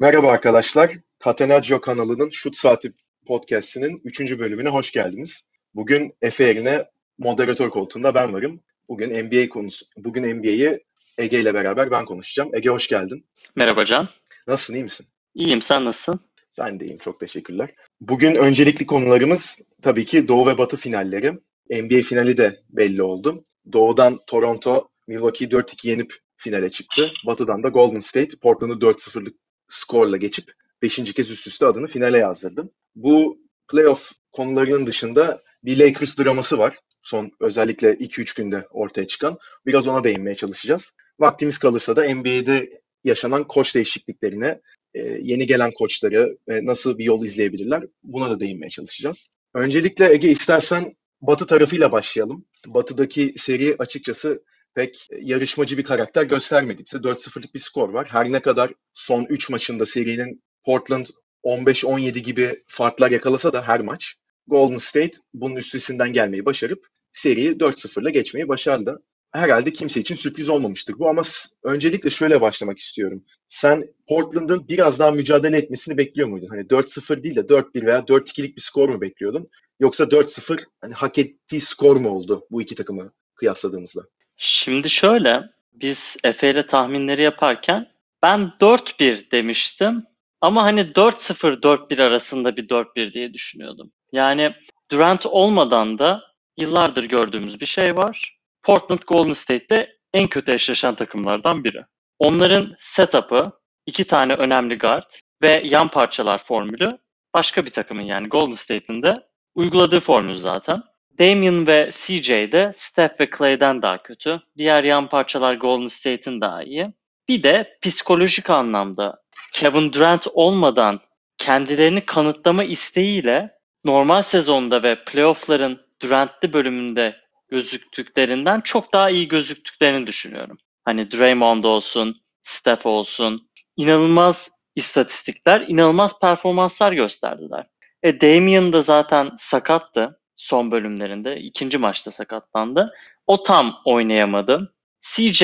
Merhaba arkadaşlar. Catenaccio kanalının Şut Saati podcast'inin 3. bölümüne hoş geldiniz. Bugün Efe yerine moderatör koltuğunda ben varım. Bugün NBA konusu, bugün NBA'yi Ege ile beraber ben konuşacağım. Ege hoş geldin. Merhaba Can. Nasılsın, iyi misin? İyiyim, sen nasılsın? Ben de iyiyim, çok teşekkürler. Bugün öncelikli konularımız tabii ki Doğu ve Batı finalleri. NBA finali de belli oldu. Doğu'dan Toronto Milwaukee'yi 4-2 yenip finale çıktı. Batı'dan da Golden State Portland'ı 4-0'lık skorla geçip 5. kez üst üste adını finale yazdırdı. Bu playoff konularının dışında bir Lakers draması var. Son özellikle 2-3 günde ortaya çıkan. Biraz ona değinmeye çalışacağız. Vaktimiz kalırsa da NBA'de yaşanan koç değişikliklerine, e, yeni gelen koçları nasıl bir yol izleyebilirler buna da değinmeye çalışacağız. Öncelikle Ege istersen Batı tarafıyla başlayalım. Batı'daki seri açıkçası pek yarışmacı bir karakter göstermedi bize. 4-0'lık bir skor var. Her ne kadar son 3 maçında serinin Portland 15-17 gibi farklar yakalasa da her maç Golden State bunun üstesinden gelmeyi başarıp seriyi 4-0'la geçmeyi başardı. Herhalde kimse için sürpriz olmamıştır bu ama öncelikle şöyle başlamak istiyorum. Sen Portland'ın biraz daha mücadele etmesini bekliyor muydun? Hani 4-0 değil de 4-1 veya 4-2'lik bir skor mu bekliyordun? Yoksa 4-0 hani hak ettiği skor mu oldu bu iki takımı kıyasladığımızda? Şimdi şöyle, biz Efe ile tahminleri yaparken ben 4-1 demiştim. Ama hani 4-0-4-1 arasında bir 4-1 diye düşünüyordum. Yani Durant olmadan da yıllardır gördüğümüz bir şey var. Portland Golden State'de en kötü eşleşen takımlardan biri. Onların setup'ı, iki tane önemli guard ve yan parçalar formülü başka bir takımın yani Golden State'in de uyguladığı formül zaten. Damian ve CJ de Steph ve Clay'den daha kötü. Diğer yan parçalar Golden State'in daha iyi. Bir de psikolojik anlamda Kevin Durant olmadan kendilerini kanıtlama isteğiyle normal sezonda ve playoff'ların Durant'li bölümünde gözüktüklerinden çok daha iyi gözüktüklerini düşünüyorum. Hani Draymond olsun, Steph olsun. inanılmaz istatistikler, inanılmaz performanslar gösterdiler. E Damian da zaten sakattı son bölümlerinde. ikinci maçta sakatlandı. O tam oynayamadı. CJ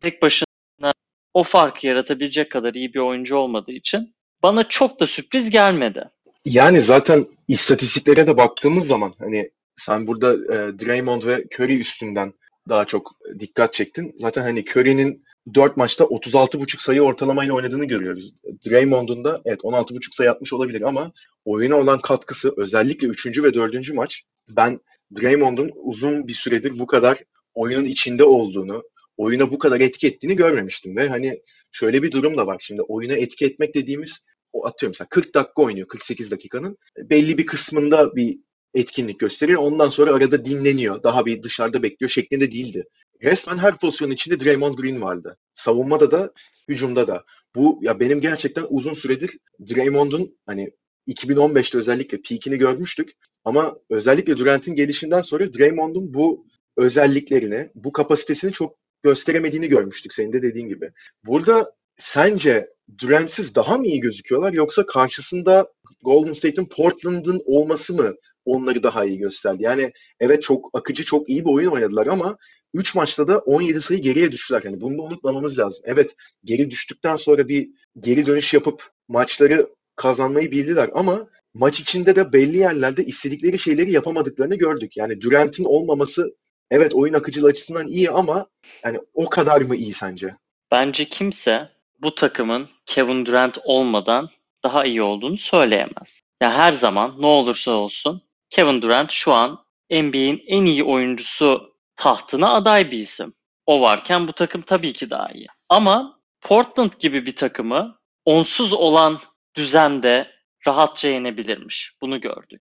tek başına o farkı yaratabilecek kadar iyi bir oyuncu olmadığı için bana çok da sürpriz gelmedi. Yani zaten istatistiklere de baktığımız zaman hani sen burada e, Draymond ve Curry üstünden daha çok dikkat çektin. Zaten hani Curry'nin 4 maçta 36,5 sayı ortalamayla oynadığını görüyoruz. Draymond'un da evet 16,5 sayı atmış olabilir ama oyuna olan katkısı özellikle 3. ve 4. maç ben Draymond'un uzun bir süredir bu kadar oyunun içinde olduğunu, oyuna bu kadar etki ettiğini görmemiştim ve hani şöyle bir durum da var. Şimdi oyuna etki etmek dediğimiz o atıyorum mesela 40 dakika oynuyor 48 dakikanın. Belli bir kısmında bir etkinlik gösteriyor. Ondan sonra arada dinleniyor. Daha bir dışarıda bekliyor şeklinde değildi. Resmen her pozisyonun içinde Draymond Green vardı. Savunmada da, hücumda da. Bu ya benim gerçekten uzun süredir Draymond'un hani 2015'te özellikle peakini görmüştük. Ama özellikle Durant'in gelişinden sonra Draymond'un bu özelliklerini, bu kapasitesini çok gösteremediğini görmüştük senin de dediğin gibi. Burada sence Durant'siz daha mı iyi gözüküyorlar yoksa karşısında Golden State'in Portland'ın olması mı onları daha iyi gösterdi? Yani evet çok akıcı, çok iyi bir oyun oynadılar ama 3 maçta da 17 sayı geriye düştüler. Yani bunu da unutmamamız lazım. Evet geri düştükten sonra bir geri dönüş yapıp maçları kazanmayı bildiler ama maç içinde de belli yerlerde istedikleri şeyleri yapamadıklarını gördük. Yani Durant'in olmaması evet oyun akıcılığı açısından iyi ama yani o kadar mı iyi sence? Bence kimse bu takımın Kevin Durant olmadan daha iyi olduğunu söyleyemez. Ya her zaman ne olursa olsun Kevin Durant şu an NBA'in en iyi oyuncusu tahtına aday bir isim. O varken bu takım tabii ki daha iyi. Ama Portland gibi bir takımı onsuz olan düzende rahatça yenebilirmiş. Bunu gördük.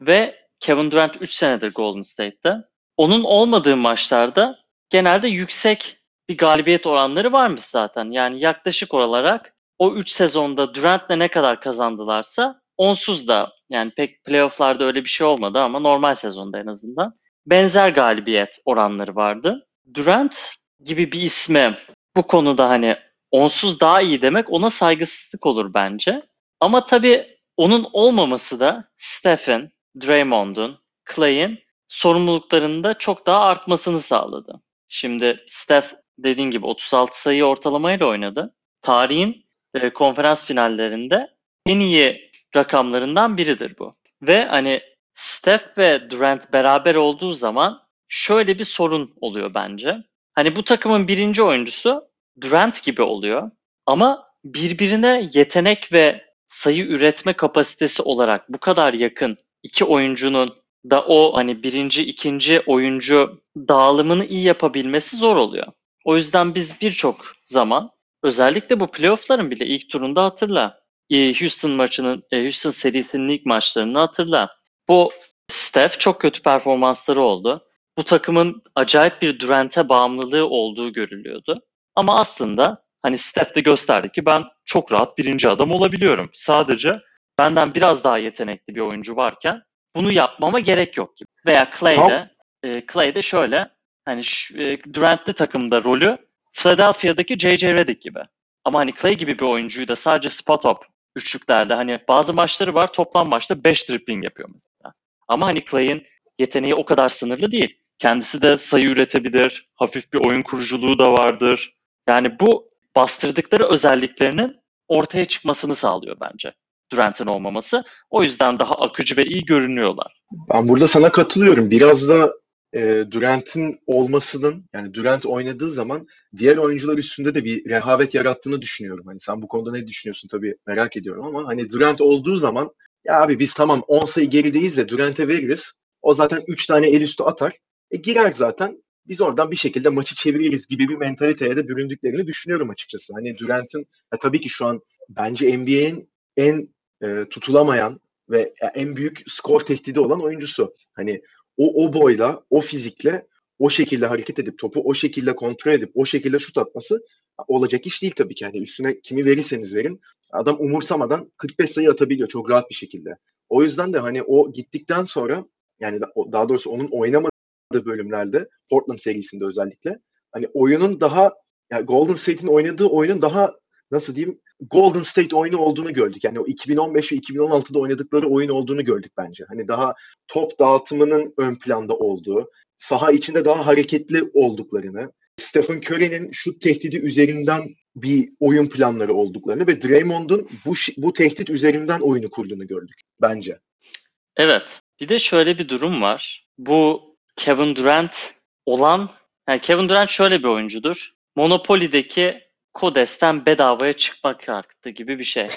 Ve Kevin Durant 3 senedir Golden State'te. Onun olmadığı maçlarda genelde yüksek bir galibiyet oranları varmış zaten. Yani yaklaşık olarak o 3 sezonda Durant'le ne kadar kazandılarsa onsuz da yani pek playofflarda öyle bir şey olmadı ama normal sezonda en azından benzer galibiyet oranları vardı. Durant gibi bir isme bu konuda hani onsuz daha iyi demek ona saygısızlık olur bence. Ama tabii onun olmaması da Stephen, Draymond'un, Clay'in sorumluluklarında çok daha artmasını sağladı. Şimdi Steph dediğin gibi 36 sayı ortalamayla oynadı. Tarihin e, konferans finallerinde en iyi rakamlarından biridir bu. Ve hani Steph ve Durant beraber olduğu zaman şöyle bir sorun oluyor bence. Hani bu takımın birinci oyuncusu Durant gibi oluyor ama birbirine yetenek ve sayı üretme kapasitesi olarak bu kadar yakın iki oyuncunun da o hani birinci, ikinci oyuncu dağılımını iyi yapabilmesi zor oluyor. O yüzden biz birçok zaman özellikle bu playoff'ların bile ilk turunda hatırla. E, Houston maçının, e, Houston serisinin ilk maçlarını hatırla. Bu Steph çok kötü performansları oldu. Bu takımın acayip bir Durant'e bağımlılığı olduğu görülüyordu. Ama aslında hani Steph de gösterdi ki ben çok rahat birinci adam olabiliyorum. Sadece benden biraz daha yetenekli bir oyuncu varken bunu yapmama gerek yok gibi. Veya Clay'de, e, Clay'de şöyle hani e, Durant'li takımda rolü Philadelphia'daki J.J. Redick gibi. Ama hani Clay gibi bir oyuncuyu da sadece spot up üçlüklerde hani bazı maçları var toplam maçta 5 dribbling yapıyor mesela. Ama hani Clay'in yeteneği o kadar sınırlı değil. Kendisi de sayı üretebilir. Hafif bir oyun kuruculuğu da vardır. Yani bu bastırdıkları özelliklerinin ortaya çıkmasını sağlıyor bence. Durant'in olmaması. O yüzden daha akıcı ve iyi görünüyorlar. Ben burada sana katılıyorum. Biraz da e, Durant'in olmasının yani Durant oynadığı zaman diğer oyuncular üstünde de bir rehavet yarattığını düşünüyorum. Hani sen bu konuda ne düşünüyorsun tabii merak ediyorum ama hani Durant olduğu zaman ya abi biz tamam 10 sayı gerideyiz de Durant'e veririz. O zaten 3 tane el üstü atar. E girer zaten. Biz oradan bir şekilde maçı çeviririz gibi bir mentaliteye de büründüklerini düşünüyorum açıkçası. Hani Durant'in tabii ki şu an bence NBA'in en e, tutulamayan ve en büyük skor tehdidi olan oyuncusu. Hani o, o boyla, o fizikle o şekilde hareket edip topu o şekilde kontrol edip o şekilde şut atması olacak iş değil tabii ki. Yani üstüne kimi verirseniz verin adam umursamadan 45 sayı atabiliyor çok rahat bir şekilde. O yüzden de hani o gittikten sonra yani daha doğrusu onun oynamadığı bölümlerde Portland serisinde özellikle hani oyunun daha yani Golden State'in oynadığı oyunun daha nasıl diyeyim Golden State oyunu olduğunu gördük. Yani o 2015 ve 2016'da oynadıkları oyun olduğunu gördük bence. Hani daha top dağıtımının ön planda olduğu, saha içinde daha hareketli olduklarını, Stephen Curry'nin şut tehdidi üzerinden bir oyun planları olduklarını ve Draymond'un bu bu tehdit üzerinden oyunu kurduğunu gördük bence. Evet. Bir de şöyle bir durum var. Bu Kevin Durant olan yani Kevin Durant şöyle bir oyuncudur. Monopoly'deki Kodes'ten bedavaya çıkmak hakkı gibi bir şey.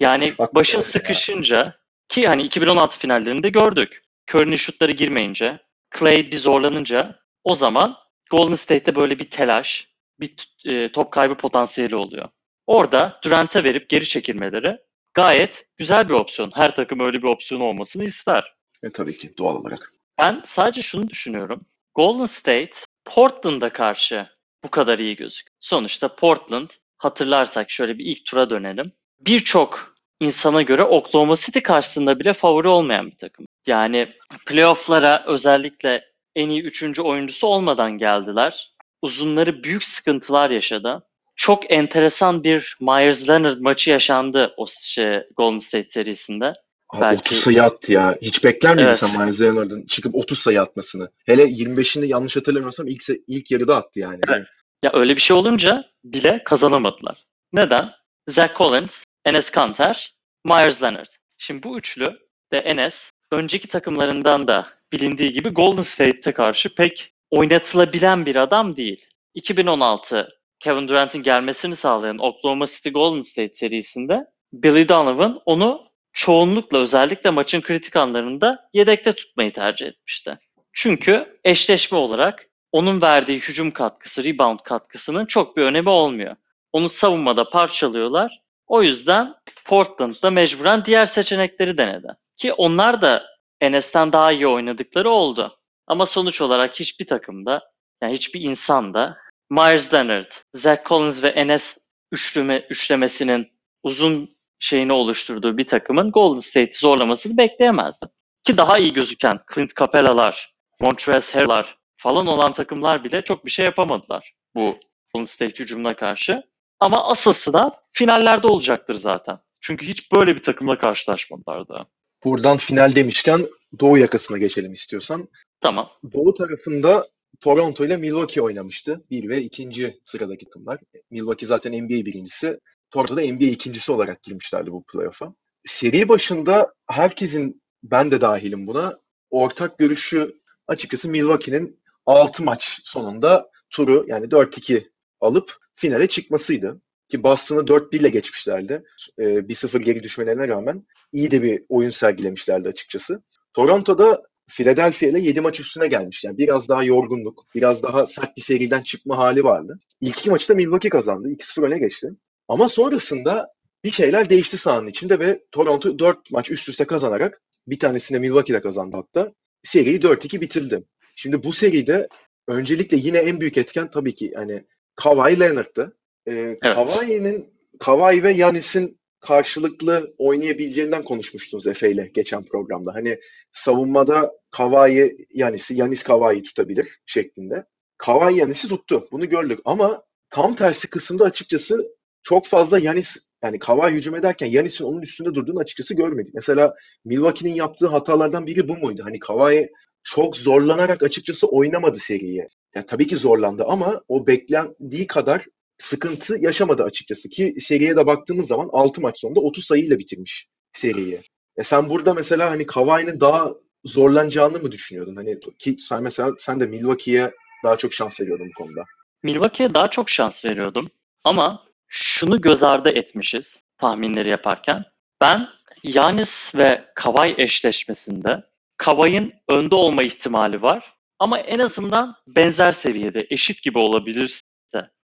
Yani başın sıkışınca ki hani 2016 finallerinde gördük. Curry'nin şutları girmeyince, Clay bir zorlanınca o zaman Golden State'te böyle bir telaş, bir e, top kaybı potansiyeli oluyor. Orada Durant'e verip geri çekilmeleri gayet güzel bir opsiyon. Her takım öyle bir opsiyon olmasını ister. E, tabii ki doğal olarak. Ben sadece şunu düşünüyorum. Golden State Portland'a karşı bu kadar iyi gözük. Sonuçta Portland hatırlarsak şöyle bir ilk tura dönelim. Birçok insana göre Oklahoma City karşısında bile favori olmayan bir takım. Yani playoff'lara özellikle en iyi üçüncü oyuncusu olmadan geldiler. Uzunları büyük sıkıntılar yaşadı. Çok enteresan bir Myers Leonard maçı yaşandı o şey, Golden State serisinde. Abi Belki... 30 sayı attı ya. Hiç bekler miydin Evet. sen Myers Leonard'ın çıkıp 30 sayı atmasını? Hele 25'inde yanlış hatırlamıyorsam ilk, ilk yarıda attı yani. Evet. Ya öyle bir şey olunca bile kazanamadılar. Neden? Zach Collins, Enes Kanter, Myers Leonard. Şimdi bu üçlü de Enes önceki takımlarından da bilindiği gibi Golden State'e karşı pek oynatılabilen bir adam değil. 2016 Kevin Durant'in gelmesini sağlayan Oklahoma City Golden State serisinde Billy Donovan onu çoğunlukla özellikle maçın kritik anlarında yedekte tutmayı tercih etmişti. Çünkü eşleşme olarak onun verdiği hücum katkısı, rebound katkısının çok bir önemi olmuyor. Onu savunmada parçalıyorlar. O yüzden Portland'da mecburen diğer seçenekleri denedi. Ki onlar da Enes'ten daha iyi oynadıkları oldu. Ama sonuç olarak hiçbir takımda, yani hiçbir insanda Myers Leonard, Zach Collins ve Enes üçleme, üçlemesinin uzun şeyini oluşturduğu bir takımın Golden State'i zorlamasını bekleyemezdi. Ki daha iyi gözüken Clint Capela'lar, Montrezl Harrell'lar falan olan takımlar bile çok bir şey yapamadılar bu Golden State hücumuna karşı. Ama asıl sınav finallerde olacaktır zaten. Çünkü hiç böyle bir takımla karşılaşmadılar daha. Buradan final demişken Doğu yakasına geçelim istiyorsan. Tamam. Doğu tarafında Toronto ile Milwaukee oynamıştı. Bir ve ikinci sıradaki takımlar. Milwaukee zaten NBA birincisi. Toronto'da NBA ikincisi olarak girmişlerdi bu playoff'a. Seri başında herkesin, ben de dahilim buna, ortak görüşü açıkçası Milwaukee'nin 6 maç sonunda turu yani 4-2 alıp finale çıkmasıydı. Ki Boston'ı 4-1 ile geçmişlerdi. Ee, 1-0 geri düşmelerine rağmen iyi de bir oyun sergilemişlerdi açıkçası. Toronto'da Philadelphia ile 7 maç üstüne gelmiş. Yani biraz daha yorgunluk, biraz daha sert bir seriden çıkma hali vardı. İlk iki maçı da Milwaukee kazandı. 2-0 öne geçti. Ama sonrasında bir şeyler değişti sahanın içinde ve Toronto 4 maç üst üste kazanarak bir tanesini Milwaukee'de kazandı hatta. Seriyi 4-2 bitirdi. Şimdi bu seride öncelikle yine en büyük etken tabii ki hani Kawhi Leonard'tı. Ee, Evet. Kawhi'nin Kawhi ve Yanis'in karşılıklı oynayabileceğinden konuşmuştunuz Efe ile geçen programda. Hani savunmada Kawhi Yanis'i, Yanis Kawhi'yi tutabilir şeklinde. Kawhi Yanis'i tuttu. Bunu gördük ama tam tersi kısımda açıkçası çok fazla Yanis yani Kawhi hücum ederken Yanis'in onun üstünde durduğunu açıkçası görmedik. Mesela Milwaukee'nin yaptığı hatalardan biri bu muydu? Hani Kawhi çok zorlanarak açıkçası oynamadı seriyi. Yani tabii ki zorlandı ama o beklendiği kadar sıkıntı yaşamadı açıkçası ki seriye de baktığımız zaman 6 maç sonunda 30 sayıyla bitirmiş seriyi. E sen burada mesela hani Kawhi'nin daha zorlanacağını mı düşünüyordun? Hani ki sen mesela sen de Milwaukee'ye daha çok şans veriyordun bu konuda. Milwaukee'ye daha çok şans veriyordum. Ama şunu göz ardı etmişiz tahminleri yaparken. Ben Yanis ve Kawhi eşleşmesinde Kawhi'nin önde olma ihtimali var. Ama en azından benzer seviyede, eşit gibi olabilirse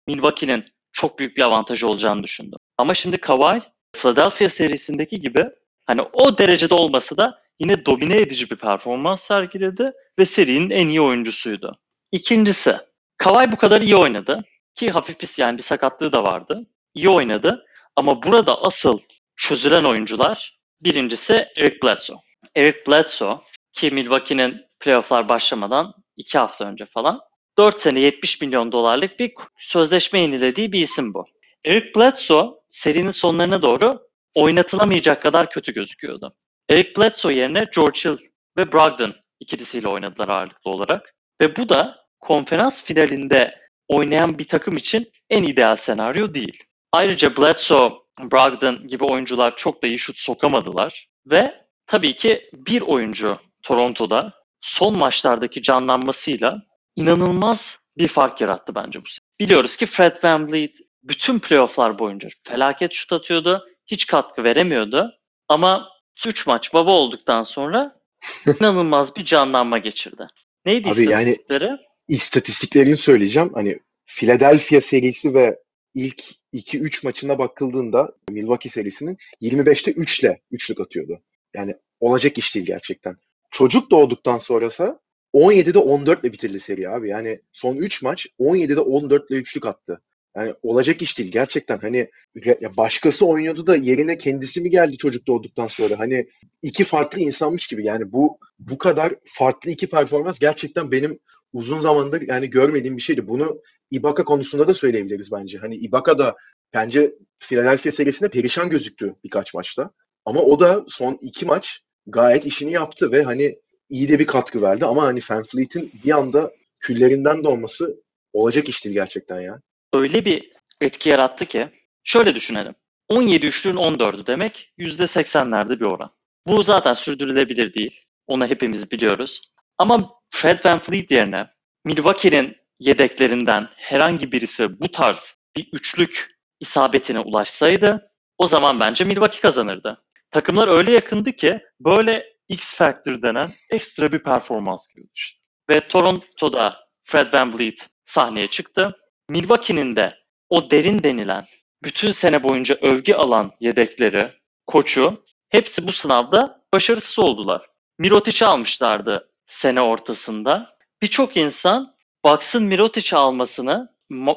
Milwaukee'nin çok büyük bir avantajı olacağını düşündüm. Ama şimdi Kawhi Philadelphia serisindeki gibi hani o derecede olması da yine domine edici bir performans sergiledi ve serinin en iyi oyuncusuydu. İkincisi, Kawhi bu kadar iyi oynadı ki hafif bir yani bir sakatlığı da vardı. İyi oynadı ama burada asıl çözülen oyuncular birincisi Eric Bledsoe. Eric Bledsoe ki Milwaukee'nin playofflar başlamadan iki hafta önce falan 4 sene 70 milyon dolarlık bir sözleşme yenilediği bir isim bu. Eric Bledsoe serinin sonlarına doğru oynatılamayacak kadar kötü gözüküyordu. Eric Bledsoe yerine George Hill ve Brogdon ikilisiyle oynadılar ağırlıklı olarak. Ve bu da konferans finalinde oynayan bir takım için en ideal senaryo değil. Ayrıca Bledsoe, Brogdon gibi oyuncular çok da iyi şut sokamadılar. Ve tabii ki bir oyuncu Toronto'da son maçlardaki canlanmasıyla inanılmaz bir fark yarattı bence bu sene. Biliyoruz ki Fred VanVleet bütün playofflar boyunca felaket şut atıyordu. Hiç katkı veremiyordu. Ama 3 maç baba olduktan sonra inanılmaz bir canlanma geçirdi. Neydi Abi yani-? İstatistiklerini söyleyeceğim. Hani Philadelphia serisi ve ilk 2-3 maçına bakıldığında Milwaukee serisinin 25'te 3 ile üçlük atıyordu. Yani olacak iş değil gerçekten. Çocuk doğduktan sonrası 17'de 14 ile bitirdi seri abi. Yani son 3 maç 17'de 14 ile üçlük attı. Yani olacak iş değil gerçekten. Hani başkası oynuyordu da yerine kendisi mi geldi çocuk doğduktan sonra? Hani iki farklı insanmış gibi. Yani bu bu kadar farklı iki performans gerçekten benim uzun zamandır yani görmediğim bir şeydi. Bunu Ibaka konusunda da söyleyebiliriz bence. Hani Ibaka da bence Philadelphia serisinde perişan gözüktü birkaç maçta. Ama o da son iki maç gayet işini yaptı ve hani iyi de bir katkı verdi. Ama hani Fanfleet'in bir anda küllerinden de olması olacak iş değil gerçekten ya. öyle bir etki yarattı ki şöyle düşünelim. 17 üçlüğün 14'ü demek %80'lerde bir oran. Bu zaten sürdürülebilir değil. Onu hepimiz biliyoruz. Ama Fred VanVleet yerine Milwaukee'nin yedeklerinden herhangi birisi bu tarz bir üçlük isabetine ulaşsaydı o zaman bence Milwaukee kazanırdı. Takımlar öyle yakındı ki böyle X Factor denen ekstra bir performans işte. Ve Toronto'da Fred VanVleet sahneye çıktı. Milwaukee'nin de o derin denilen, bütün sene boyunca övgü alan yedekleri, koçu hepsi bu sınavda başarısız oldular. Mirotic'i almışlardı sene ortasında. Birçok insan Bucks'ın Mirotic'i almasını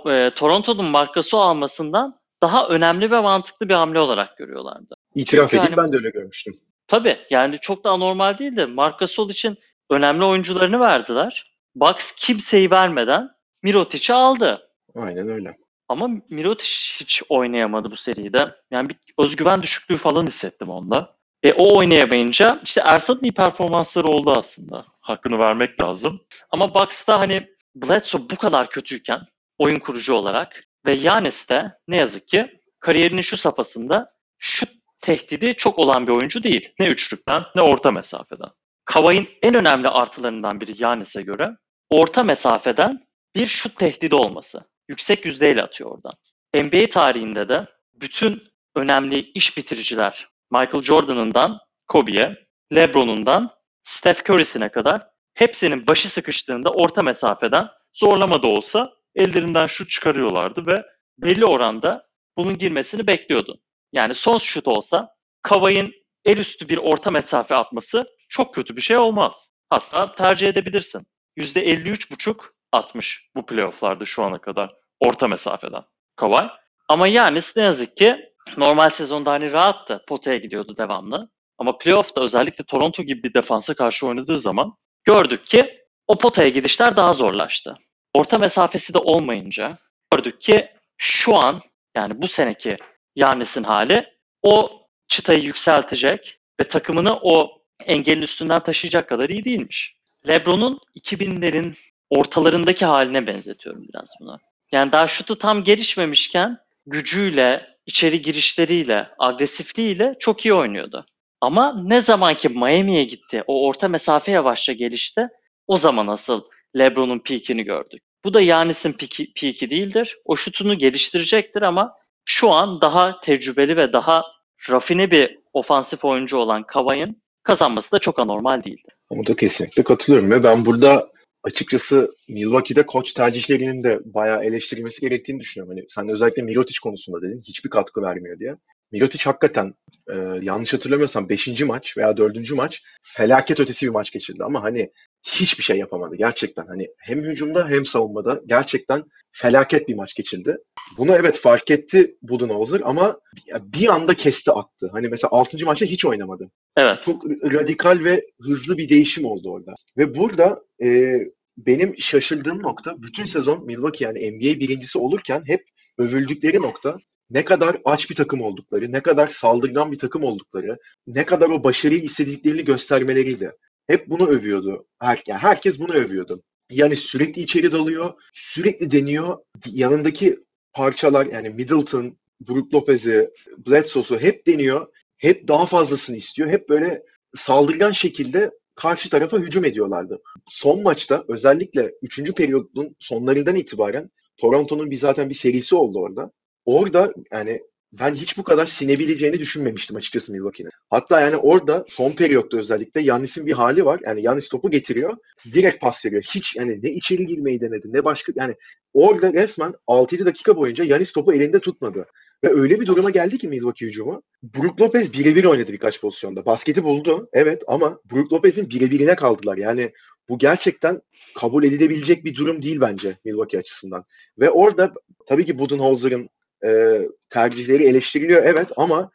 e, Toronto'nun markası almasından daha önemli ve mantıklı bir hamle olarak görüyorlardı. İtiraf Çünkü edeyim hani- ben de öyle görmüştüm. Tabii yani çok da anormal değil de Marcasol için önemli oyuncularını verdiler. Bucks kimseyi vermeden Mirotic'i aldı. Aynen öyle. Ama Mirotic hiç oynayamadı bu seride. Yani bir özgüven düşüklüğü falan hissettim onda. E, o oynayamayınca işte Ersat'ın iyi performansları oldu aslında. Hakkını vermek lazım. Ama Bucks'ta hani Bledsoe bu kadar kötüyken oyun kurucu olarak ve Yanis de ne yazık ki kariyerinin şu safhasında şut tehdidi çok olan bir oyuncu değil. Ne üçlükten ne orta mesafeden. Kavay'ın en önemli artılarından biri Yanis'e göre orta mesafeden bir şut tehdidi olması. Yüksek yüzdeyle atıyor oradan. NBA tarihinde de bütün önemli iş bitiriciler Michael Jordan'ından Kobe'ye, LeBron'undan Steph Curry'sine kadar hepsinin başı sıkıştığında orta mesafeden zorlama da olsa ellerinden şut çıkarıyorlardı ve belli oranda bunun girmesini bekliyordun. Yani son şut olsa Kavay'ın el üstü bir orta mesafe atması çok kötü bir şey olmaz. Hatta tercih edebilirsin. %53,5 atmış bu playofflarda şu ana kadar orta mesafeden Kavay. Ama Yanis ne yazık ki normal sezonda hani rahattı. Potaya gidiyordu devamlı. Ama playoff'ta özellikle Toronto gibi bir defansa karşı oynadığı zaman gördük ki o potaya gidişler daha zorlaştı. Orta mesafesi de olmayınca gördük ki şu an yani bu seneki Yanis'in hali o çıtayı yükseltecek ve takımını o engelin üstünden taşıyacak kadar iyi değilmiş. LeBron'un 2000'lerin ortalarındaki haline benzetiyorum biraz bunu. Yani daha şutu tam gelişmemişken gücüyle, içeri girişleriyle, agresifliğiyle çok iyi oynuyordu. Ama ne zaman ki Miami'ye gitti, o orta mesafe yavaşça gelişti, o zaman asıl LeBron'un peakini gördük. Bu da Yanis'in peaki, peaki değildir. O şutunu geliştirecektir ama şu an daha tecrübeli ve daha rafine bir ofansif oyuncu olan Kavay'ın kazanması da çok anormal değildi. Ama da kesinlikle katılıyorum ve ben burada açıkçası Milwaukee'de koç tercihlerinin de bayağı eleştirilmesi gerektiğini düşünüyorum. Hani sen özellikle Mirotic konusunda dedin hiçbir katkı vermiyor diye. Mirotic hakikaten e, yanlış hatırlamıyorsam 5. maç veya 4. maç felaket ötesi bir maç geçirdi ama hani hiçbir şey yapamadı gerçekten. Hani hem hücumda hem savunmada gerçekten felaket bir maç geçirdi. Bunu evet fark etti Budenholzer ama bir anda kesti attı. Hani mesela 6. maçta hiç oynamadı. Evet. Çok radikal ve hızlı bir değişim oldu orada. Ve burada e, benim şaşırdığım nokta bütün sezon Milwaukee yani NBA birincisi olurken hep övüldükleri nokta ne kadar aç bir takım oldukları, ne kadar saldırgan bir takım oldukları, ne kadar o başarıyı istediklerini göstermeleriydi. Hep bunu övüyordu. Her, yani herkes bunu övüyordu. Yani sürekli içeri dalıyor, sürekli deniyor. Yanındaki parçalar yani Middleton, Brook Lopez'i, Bledsoe'su hep deniyor. Hep daha fazlasını istiyor. Hep böyle saldırgan şekilde karşı tarafa hücum ediyorlardı. Son maçta özellikle 3. periyodun sonlarından itibaren Toronto'nun bir zaten bir serisi oldu orada. Orada yani ben hiç bu kadar sinebileceğini düşünmemiştim açıkçası Milwaukee'nin. Hatta yani orada son periyotta özellikle Yannis'in bir hali var. Yani Yannis topu getiriyor. Direkt pas veriyor. Hiç yani ne içeri girmeyi denedi ne başka yani orada resmen 6-7 dakika boyunca Yannis topu elinde tutmadı. Ve öyle bir duruma geldi ki Milwaukee hücumu. Brook Lopez birebir oynadı birkaç pozisyonda. Basketi buldu evet ama Brook Lopez'in birebirine kaldılar. Yani bu gerçekten kabul edilebilecek bir durum değil bence Milwaukee açısından. Ve orada tabii ki Budenholzer'ın e, tercihleri eleştiriliyor evet ama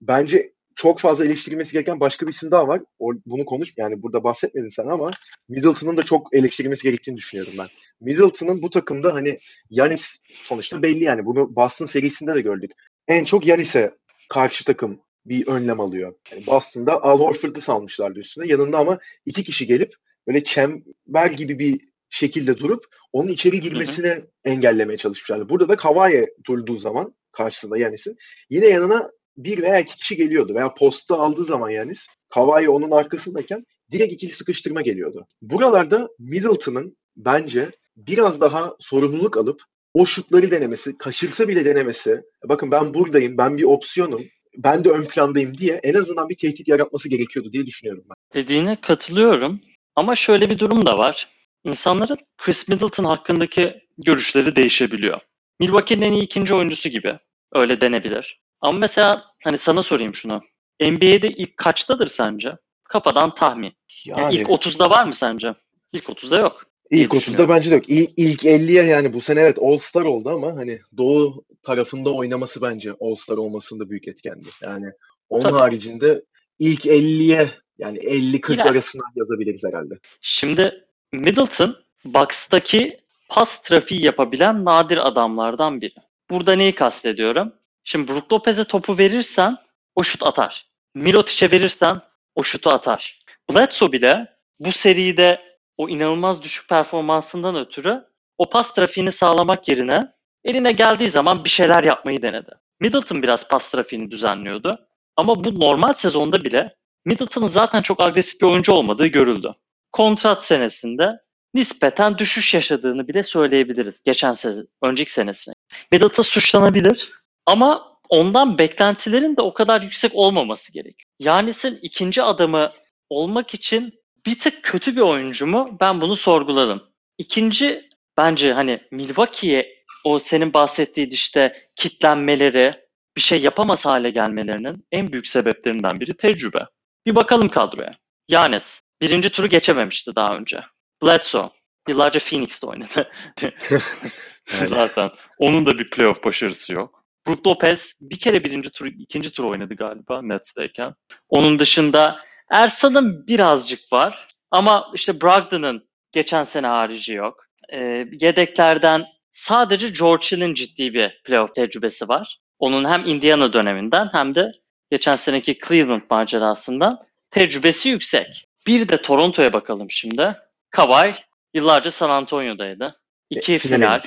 bence çok fazla eleştirilmesi gereken başka bir isim daha var. O, bunu konuş yani burada bahsetmedin sen ama Middleton'ın da çok eleştirilmesi gerektiğini düşünüyorum ben. Middleton'ın bu takımda hani Yanis sonuçta belli yani bunu Boston serisinde de gördük. En çok Yanis'e karşı takım bir önlem alıyor. Yani Boston'da Al Horford'u salmışlardı üstüne. Yanında ama iki kişi gelip böyle çember gibi bir şekilde durup onun içeri girmesini hı hı. engellemeye çalışmışlardı. Burada da Kavai'ye durduğu zaman karşısında Yanis'in yine yanına bir veya iki kişi geliyordu veya posta aldığı zaman Yanis Kavai onun arkasındayken direkt ikili sıkıştırma geliyordu. Buralarda Middleton'ın bence biraz daha sorumluluk alıp o şutları denemesi, kaçırsa bile denemesi, bakın ben buradayım, ben bir opsiyonum, ben de ön plandayım diye en azından bir tehdit yaratması gerekiyordu diye düşünüyorum ben. Dediğine katılıyorum ama şöyle bir durum da var. İnsanların Chris Middleton hakkındaki görüşleri değişebiliyor. Milwaukee'nin en iyi ikinci oyuncusu gibi. Öyle denebilir. Ama mesela hani sana sorayım şunu. NBA'de ilk kaçtadır sence? Kafadan tahmin. Yani, yani ilk 30'da var mı sence? İlk 30'da yok. İlk 30'da bence de yok. İlk, ilk 50'ye yani bu sene evet All-Star oldu ama hani Doğu tarafında oynaması bence All-Star olmasında büyük etkendi. Yani onun Tabii. haricinde ilk 50'ye yani 50-40 arasına yazabiliriz herhalde. Şimdi Middleton Bucks'taki pas trafiği yapabilen nadir adamlardan biri. Burada neyi kastediyorum? Şimdi Brook Lopez'e topu verirsen o şut atar. Mirotic'e verirsen o şutu atar. Bledsoe bile bu seride o inanılmaz düşük performansından ötürü o pas trafiğini sağlamak yerine eline geldiği zaman bir şeyler yapmayı denedi. Middleton biraz pas trafiğini düzenliyordu. Ama bu normal sezonda bile Middleton'ın zaten çok agresif bir oyuncu olmadığı görüldü. Kontrat senesinde nispeten düşüş yaşadığını bile söyleyebiliriz geçen sene, önceki senesine. Middleton suçlanabilir ama ondan beklentilerin de o kadar yüksek olmaması gerekiyor. Yanis'in ikinci adamı olmak için bir tık kötü bir oyuncu mu? Ben bunu sorguladım. İkinci bence hani Milwaukee'ye o senin bahsettiğin işte kitlenmeleri, bir şey yapamaz hale gelmelerinin en büyük sebeplerinden biri tecrübe. Bir bakalım kadroya. Yanis birinci turu geçememişti daha önce. Bledsoe yıllarca Phoenix'te oynadı. Zaten onun da bir playoff başarısı yok. Brook Lopez bir kere birinci tur, ikinci tur oynadı galiba Nets'teyken. Onun dışında Ersan'ın birazcık var. Ama işte Brogdon'ın geçen sene harici yok. Ee, yedeklerden sadece George Hill'in ciddi bir playoff tecrübesi var. Onun hem Indiana döneminden hem de geçen seneki Cleveland macerasından tecrübesi yüksek. Bir de Toronto'ya bakalım şimdi. Kawhi yıllarca San Antonio'daydı. İki E, final,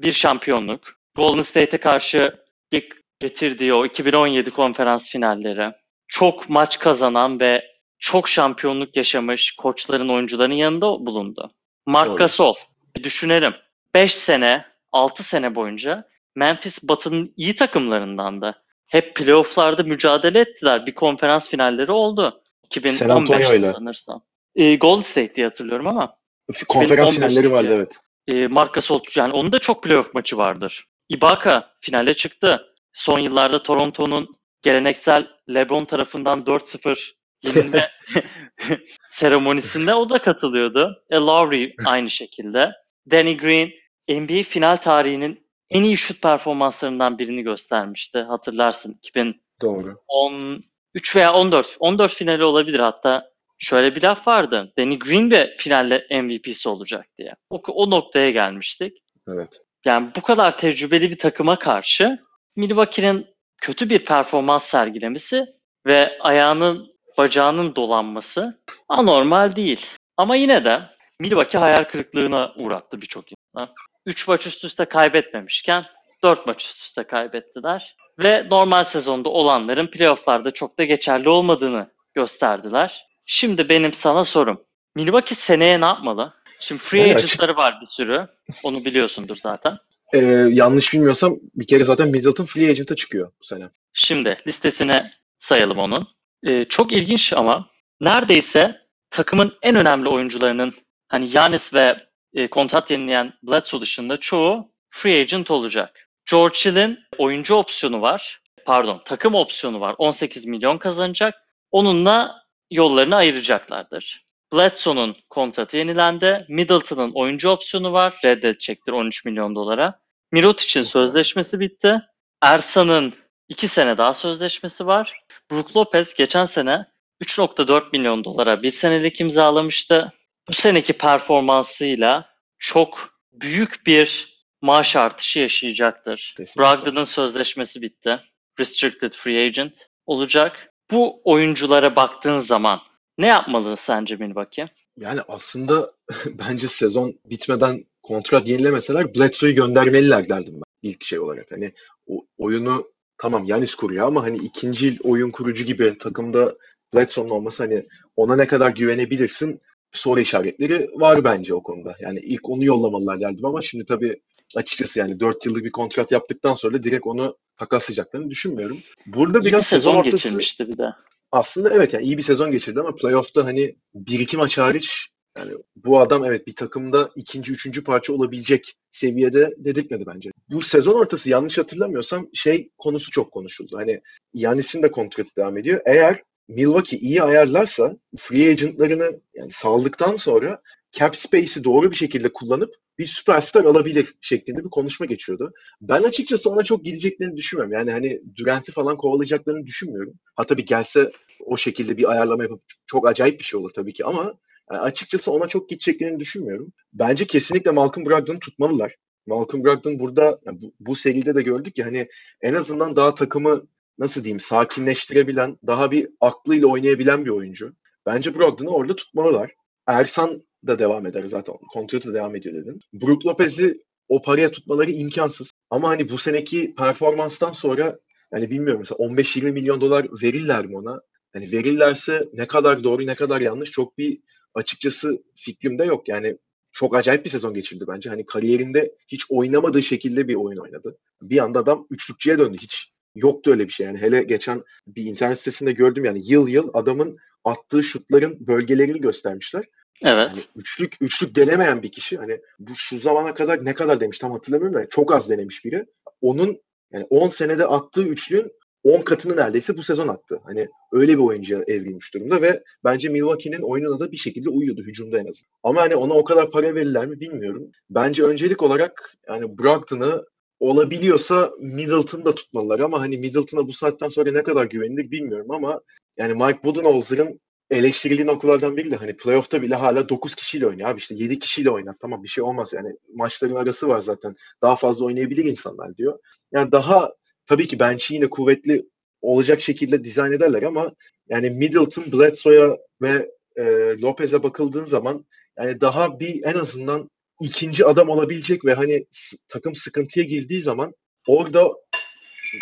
bir şampiyonluk. Golden State'e karşı getirdiği o 2017 konferans finalleri. Çok maç kazanan ve çok şampiyonluk yaşamış koçların, oyuncuların yanında bulundu. Mark Doğru. Gasol. Bir düşünelim. 5 sene, 6 sene boyunca Memphis Batı'nın iyi takımlarındandı. Hep playofflarda mücadele ettiler. Bir konferans finalleri oldu. San Antonio 2015'te ile. sanırsam. Ee, Golden State diye hatırlıyorum ama Konferans 2015'teki. finalleri vardı evet. e, Marc Gasol yani onun da çok playoff maçı vardır. Ibaka finale çıktı. Son yıllarda Toronto'nun geleneksel LeBron tarafından 4-0 yenilme seremonisinde o da katılıyordu. E, Lowry aynı şekilde. Danny Green NBA final tarihinin en iyi şut performanslarından birini göstermişti. Hatırlarsın 2013 Doğru. Veya 14 14 finali olabilir hatta. Şöyle bir laf vardı. Danny Green de finalde MVP'si olacak diye. O, o noktaya gelmiştik. Evet. Yani bu kadar tecrübeli bir takıma karşı Milwaukee'nin kötü bir performans sergilemesi ve ayağının bacağının dolanması anormal değil. Ama yine de Milwaukee hayal kırıklığına uğrattı birçok insana. 3 maç üst üste kaybetmemişken 4 maç üst üste kaybettiler. Ve normal sezonda olanların playofflarda çok da geçerli olmadığını gösterdiler. Şimdi benim sana sorum. Milwaukee seneye ne yapmalı? Şimdi free Yani agentları var bir sürü. Onu biliyorsundur zaten. Ee, yanlış bilmiyorsam bir kere zaten Middleton free agent'a çıkıyor bu sene. Şimdi listesine sayalım onun. Ee, çok ilginç ama neredeyse takımın en önemli oyuncularının hani Yanis ve e, kontrat yenileyen Bledsoe dışında çoğu free agent olacak. George Hill'in oyuncu opsiyonu var. Pardon takım opsiyonu var. 18 milyon kazanacak. Onunla yollarını ayıracaklardır. Bledsoe'nun kontratı yenilendi. Middleton'ın oyuncu opsiyonu var. Reddedecektir 13 milyon dolara. Mirotic'in sözleşmesi bitti. Ersan'ın 2 sene daha sözleşmesi var. Brook Lopez geçen sene 3.4 milyon dolara bir senelik imzalamıştı. Bu seneki performansıyla çok büyük bir maaş artışı yaşayacaktır. Kesinlikle. Brogdon'ın sözleşmesi bitti. Restricted Free Agent olacak. Bu oyunculara baktığın zaman ne yapmalı sence Milwaukee? Yani aslında bence sezon bitmeden kontrat yenilemeseler Bledsoe'yu göndermeliler derdim ben ilk şey olarak. Hani o oyunu tamam Yanis kuruyor ama hani ikinci oyun kurucu gibi takımda Bledsoe'nun olması hani ona ne kadar güvenebilirsin soru işaretleri var bence o konuda. Yani ilk onu yollamalılar derdim ama şimdi tabii açıkçası yani 4 yıllık bir kontrat yaptıktan sonra direkt onu takaslayacaklarını düşünmüyorum. Burada İyi bir biraz sezon ortası- geçirmişti bir de. aslında evet yani iyi bir sezon geçirdi ama playoff'ta hani bir iki maç hariç yani bu adam evet bir takımda ikinci, üçüncü parça olabilecek seviyede dedirtmedi bence. Bu sezon ortası yanlış hatırlamıyorsam şey konusu çok konuşuldu. Hani Yanis'in de kontratı devam ediyor. Eğer Milwaukee iyi ayarlarsa free agentlarını yani saldıktan sonra cap space'i doğru bir şekilde kullanıp bir süperstar alabilir şeklinde bir konuşma geçiyordu. Ben açıkçası ona çok gideceklerini düşünmüyorum. Yani hani Durant'i falan kovalayacaklarını düşünmüyorum. Ha tabii gelse o şekilde bir ayarlama yapıp çok acayip bir şey olur tabii ki ama yani açıkçası ona çok gideceklerini düşünmüyorum. Bence kesinlikle Malcolm Brogdon'u tutmalılar. Malcolm Brogdon burada yani bu, bu seride de gördük ya hani en azından daha takımı nasıl diyeyim sakinleştirebilen, daha bir aklıyla oynayabilen bir oyuncu. Bence Brogdon'u orada tutmalılar. Ersan da devam eder zaten. Kontratı da devam ediyor dedim. Brook Lopez'i o paraya tutmaları imkansız. Ama hani bu seneki performanstan sonra yani bilmiyorum mesela 15-20 milyon dolar verirler mi ona? Hani verirlerse ne kadar doğru ne kadar yanlış çok bir açıkçası fikrimde yok. Yani çok acayip bir sezon geçirdi bence. Hani kariyerinde hiç oynamadığı şekilde bir oyun oynadı. Bir anda adam üçlükçüye döndü. Hiç yoktu öyle bir şey. Yani hele geçen bir internet sitesinde gördüm yani yıl yıl adamın attığı şutların bölgelerini göstermişler. Evet. Yani üçlük üçlük denemeyen bir kişi hani bu şu zamana kadar ne kadar demiş tam hatırlamıyorum da çok az denemiş biri. Onun yani 10 senede attığı üçlüğün 10 katını neredeyse bu sezon attı. Hani öyle bir oyuncuya evrilmiş durumda ve bence Milwaukee'nin oyununa da bir şekilde uyuyordu hücumda en azından. Ama hani ona o kadar para verirler mi bilmiyorum. Bence öncelik olarak yani Brogdon'ı olabiliyorsa Middleton'ı da tutmalılar ama hani Middleton'a bu saatten sonra ne kadar güvenilir bilmiyorum ama yani Mike Budenholzer'ın eleştirildiği noktalardan biri de hani playoff'ta bile hala 9 kişiyle oynuyor abi işte 7 kişiyle oynar tamam bir şey olmaz yani maçların arası var zaten daha fazla oynayabilir insanlar diyor. Yani daha tabii ki bench'i yine kuvvetli olacak şekilde dizayn ederler ama yani Middleton, Bledsoe'ya ve e, Lopez'e bakıldığın zaman yani daha bir en azından ikinci adam olabilecek ve hani takım sıkıntıya girdiği zaman orada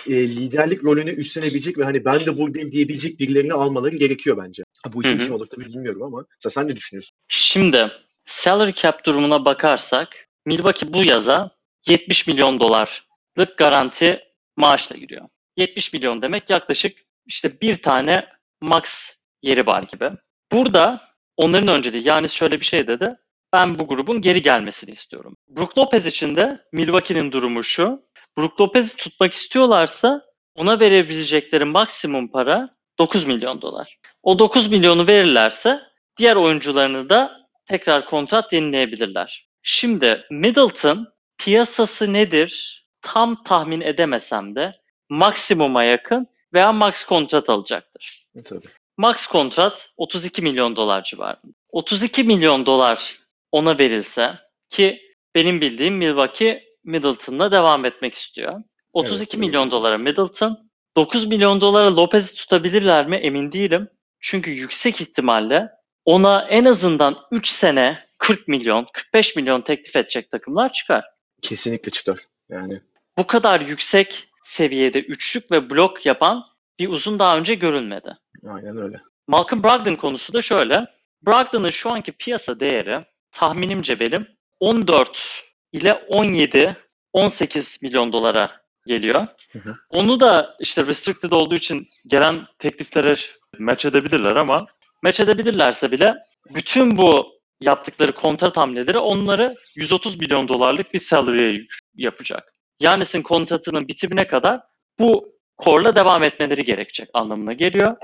e, liderlik rolünü üstlenebilecek ve hani ben de buradayım diyebilecek birilerini almaları gerekiyor bence. Bu işin kim olur tabii bilmiyorum ama mesela sen ne düşünüyorsun? Şimdi salary cap durumuna bakarsak Milwaukee bu yaza 70 milyon dolarlık garanti maaşla giriyor. 70 milyon demek yaklaşık işte bir tane max yeri var gibi. Burada onların önceliği yani şöyle bir şey dedi. Ben bu grubun geri gelmesini istiyorum. Brook Lopez için de Milwaukee'nin durumu şu. Brook Lopez'i tutmak istiyorlarsa ona verebilecekleri maksimum para 9 milyon dolar. O 9 milyonu verirlerse diğer oyuncularını da tekrar kontrat yenileyebilirler. Şimdi Middleton piyasası nedir tam tahmin edemesem de maksimuma yakın veya max kontrat alacaktır. E, tabii. Max kontrat 32 milyon dolar civarında. 32 milyon dolar ona verilse ki benim bildiğim Milwaukee Middleton'la devam etmek istiyor. 32 Evet, evet. milyon dolara Middleton, 9 milyon dolara Lopez'i tutabilirler mi emin değilim. Çünkü yüksek ihtimalle ona en azından 3 sene 40 milyon, 45 milyon teklif edecek takımlar çıkar. Kesinlikle çıkar. Yani Bu kadar yüksek seviyede üçlük ve blok yapan bir uzun daha önce görülmedi. aynen öyle. Malcolm Brogdon konusu da şöyle. Brogdon'ın şu anki piyasa değeri tahminimce benim 14 ile 17 18 milyon dolara geliyor. Hı hı. Onu da işte restricted olduğu için gelen tekliflere match edebilirler ama match edebilirlerse bile bütün bu yaptıkları kontrat hamleleri onları 130 milyon dolarlık bir salary'e yapacak. Yanis'in kontratının bitimine kadar bu korla devam etmeleri gerekecek anlamına geliyor.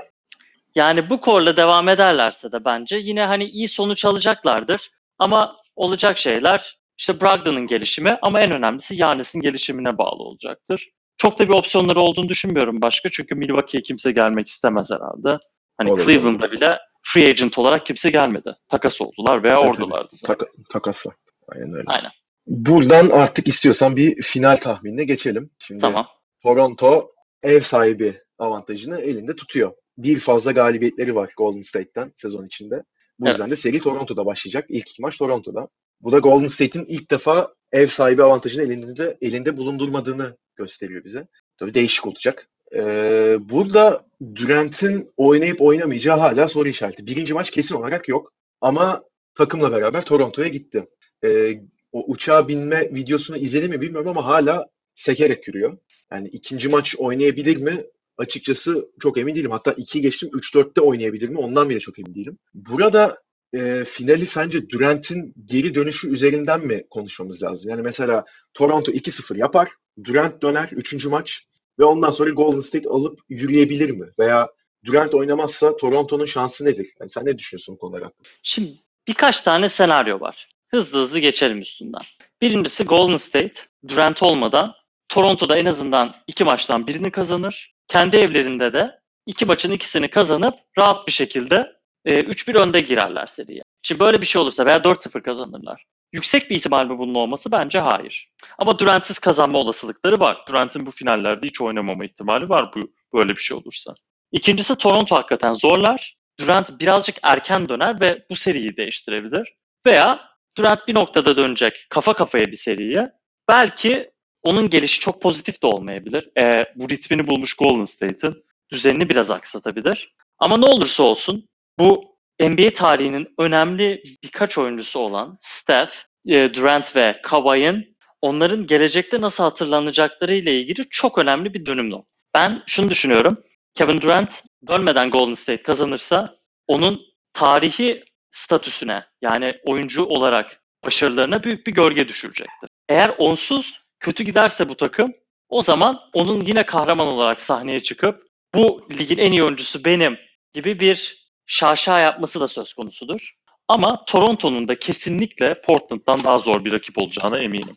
Yani bu korla devam ederlerse de bence yine hani iyi sonuç alacaklardır. Ama olacak şeyler işte Brogdon'ın gelişimi ama en önemlisi Yanis'in gelişimine bağlı olacaktır. Çok da bir opsiyonları olduğunu düşünmüyorum başka. Çünkü Milwaukee'ye kimse gelmek istemez herhalde. Hani Olur, Cleveland'da bile free agent olarak kimse gelmedi. Takas oldular veya Evet, ordulardı zaten. Taka, takas var. Aynen öyle. Aynen. Buradan artık istiyorsan bir final tahminine geçelim. Şimdi Tamam. Toronto ev sahibi avantajını elinde tutuyor. Bir fazla galibiyetleri var Golden State'ten sezon içinde. Bu yüzden Evet. de seri Toronto'da başlayacak. İlk maç Toronto'da. Bu da Golden State'in ilk defa ev sahibi avantajını elinde, elinde bulundurmadığını gösteriyor bize. Tabii değişik olacak. Ee, burada Durant'in oynayıp oynamayacağı hala soru işareti. Birinci maç kesin olarak yok. Ama takımla beraber Toronto'ya gitti. Ee, o uçağa binme videosunu izledi mi bilmiyorum ama hala sekerek yürüyor. Yani ikinci maç oynayabilir mi? Açıkçası çok emin değilim. Hatta 2 geçtim 3-4'te oynayabilir mi? Ondan bile çok emin değilim. Burada e, finali sence Durant'in geri dönüşü üzerinden mi konuşmamız lazım? Yani mesela Toronto 2-0 yapar. Durant döner 3. maç ve ondan sonra Golden State alıp yürüyebilir mi? Veya Durant oynamazsa Toronto'nun şansı nedir? Yani sen ne düşünüyorsun bu konular? Şimdi birkaç tane senaryo var. Hızlı hızlı geçelim üstünden. Birincisi Golden State, Durant olmadan Toronto'da en azından iki maçtan birini kazanır. Kendi evlerinde de iki maçın ikisini kazanıp rahat bir şekilde e, 3-1 önde girerler seriye. Şimdi böyle bir şey olursa veya 4-0 kazanırlar. Yüksek bir ihtimal mi bunun olması? Bence hayır. Ama Durant'siz kazanma olasılıkları var. Durant'in bu finallerde hiç oynamama ihtimali var bu böyle bir şey olursa. İkincisi Toronto hakikaten zorlar. Durant birazcık erken döner ve bu seriyi değiştirebilir. Veya Durant bir noktada dönecek kafa kafaya bir seriye. Belki onun gelişi çok pozitif de olmayabilir. E, bu ritmini bulmuş Golden State'in düzenini biraz aksatabilir. Ama ne olursa olsun bu NBA tarihinin önemli birkaç oyuncusu olan Steph, e, Durant ve Kawhi'nin onların gelecekte nasıl hatırlanacakları ile ilgili çok önemli bir dönüm nokta. Ben şunu düşünüyorum. Kevin Durant dönmeden Golden State kazanırsa onun tarihi statüsüne yani oyuncu olarak başarılarına büyük bir gölge düşürecektir. Eğer onsuz kötü giderse bu takım o zaman onun yine kahraman olarak sahneye çıkıp bu ligin en iyi oyuncusu benim gibi bir şaşa yapması da söz konusudur. Ama Toronto'nun da kesinlikle Portland'dan daha zor bir rakip olacağına eminim.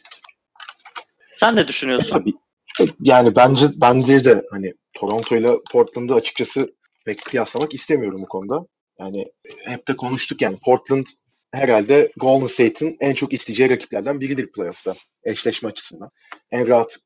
Sen ne düşünüyorsun? Tabii. Yani bence bence de hani Toronto ile Portland'ı açıkçası pek kıyaslamak istemiyorum bu konuda. Yani hep de konuştuk yani Portland herhalde Golden State'in en çok isteyeceği rakiplerden biridir playoff'ta eşleşme açısından. En rahat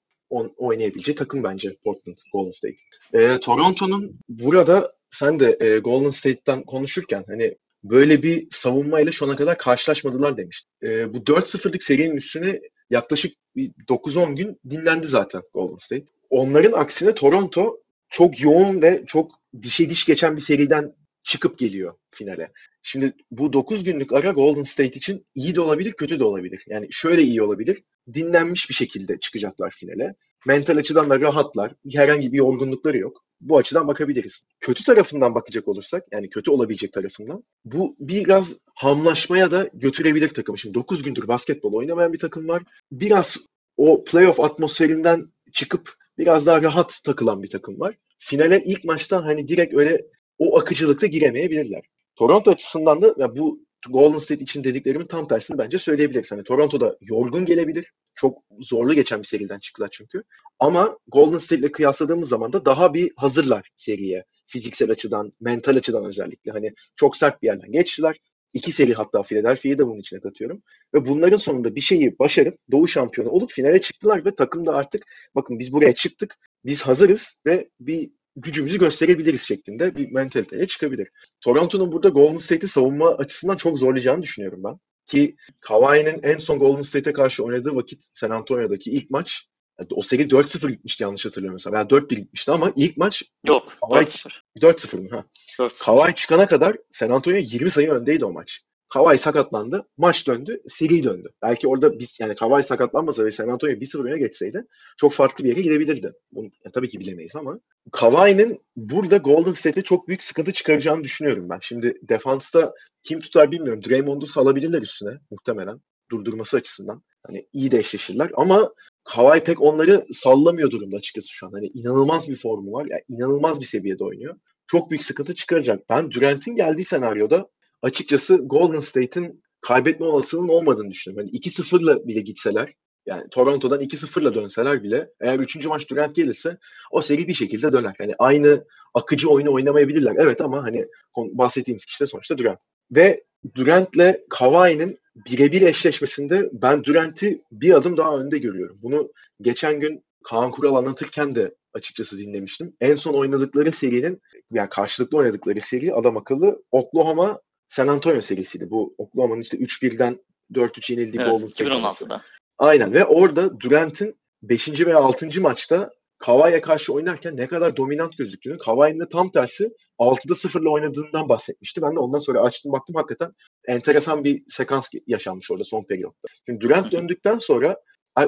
oynayabileceği takım bence Portland, Golden State. Ee, Toronto'nun burada sen de e, Golden State'ten konuşurken hani böyle bir savunmayla şu ana kadar karşılaşmadılar demiştin. Ee, bu 4-0'lık serinin üstüne yaklaşık 9-10 gün dinlendi zaten Golden State. Onların aksine Toronto çok yoğun ve çok dişe diş geçen bir seriden çıkıp geliyor finale. Şimdi bu 9 günlük ara Golden State için iyi de olabilir, kötü de olabilir. Yani şöyle iyi olabilir. Dinlenmiş bir şekilde çıkacaklar finale. Mental açıdan da rahatlar. Herhangi bir yorgunlukları yok. Bu açıdan bakabiliriz. Kötü tarafından bakacak olursak, yani kötü olabilecek tarafından, bu biraz hamlaşmaya da götürebilir takım. Şimdi 9 gündür basketbol oynamayan bir takım var. Biraz o playoff atmosferinden çıkıp biraz daha rahat takılan bir takım var. Finale ilk maçta hani direkt öyle o akıcılıkta giremeyebilirler. Toronto açısından da ya bu Golden State için dediklerimin tam tersini bence söyleyebiliriz. Hani Toronto'da yorgun gelebilir. Çok zorlu geçen bir seriden çıktılar çünkü. Ama Golden State ile kıyasladığımız zaman da daha bir hazırlar seriye. Fiziksel açıdan, mental açıdan özellikle. Hani çok sert bir yerden geçtiler. İki seri hatta Philadelphia'yı da bunun içine katıyorum. Ve bunların sonunda bir şeyi başarıp Doğu şampiyonu olup finale çıktılar ve takım da artık bakın biz buraya çıktık, biz hazırız ve bir gücümüzü gösterebiliriz şeklinde bir mentaliteyle çıkabilir. Toronto'nun burada Golden State'i savunma açısından çok zorlayacağını düşünüyorum ben. Ki Kawhi'nin en son Golden State'e karşı oynadığı vakit San Antonio'daki ilk maç o seri 4-0 gitmişti yanlış hatırlamıyorsam. Yani 4-1 gitmişti ama ilk maç Yok, Kawhi 4-0. 4-0 mı? Ha. 4-0. Kawhi çıkana kadar San Antonio 20 sayı öndeydi o maç. Kawhi sakatlandı. Maç döndü. Seri döndü. Belki orada biz yani Kawhi sakatlanmasa ve San Antonio 1-0 öne geçseydi çok farklı bir yere gidebilirdi. Bunu yani tabii ki bilemeyiz ama Kawhi'nin burada Golden State'e çok büyük sıkıntı çıkaracağını düşünüyorum ben. Şimdi defansta kim tutar bilmiyorum. Draymond'u salabilirler üstüne muhtemelen. Durdurması açısından. Hani iyi de eşleşirler ama Kawhi pek onları sallamıyor durumda açıkçası şu an. Hani inanılmaz bir formu var. Yani inanılmaz bir seviyede oynuyor. Çok büyük sıkıntı çıkaracak. Ben Durant'in geldiği senaryoda açıkçası Golden State'in kaybetme olasılığının olmadığını düşünüyorum. Yani 2-0'la bile gitseler yani Toronto'dan 2-0'la dönseler bile eğer 3. maç Durant gelirse o seri bir şekilde döner. Yani aynı akıcı oyunu oynamayabilirler. Evet ama hani bahsettiğimiz kişi de sonuçta Durant. Ve Durant'le Kawhi'nin birebir eşleşmesinde ben Durant'i bir adım daha önde görüyorum. Bunu geçen gün Kaan Kural anlatırken de açıkçası dinlemiştim. En son oynadıkları serinin yani karşılıklı oynadıkları seri adam akıllı Oklahoma San Antonio serisiydi. Bu Oklahoma'nın işte 3-1'den 4-3 yenildiği Evet, Golden State serisi. 2016'da. Aynen ve orada Durant'in 5. veya 6. maçta Kawhi'ye karşı oynarken ne kadar dominant gözüktüğünü, Kawhi'nin de tam tersi 6'da 0'la oynadığından bahsetmişti. Ben de ondan sonra açtım baktım hakikaten enteresan bir sekans yaşanmış orada son periyotta. Şimdi Durant döndükten sonra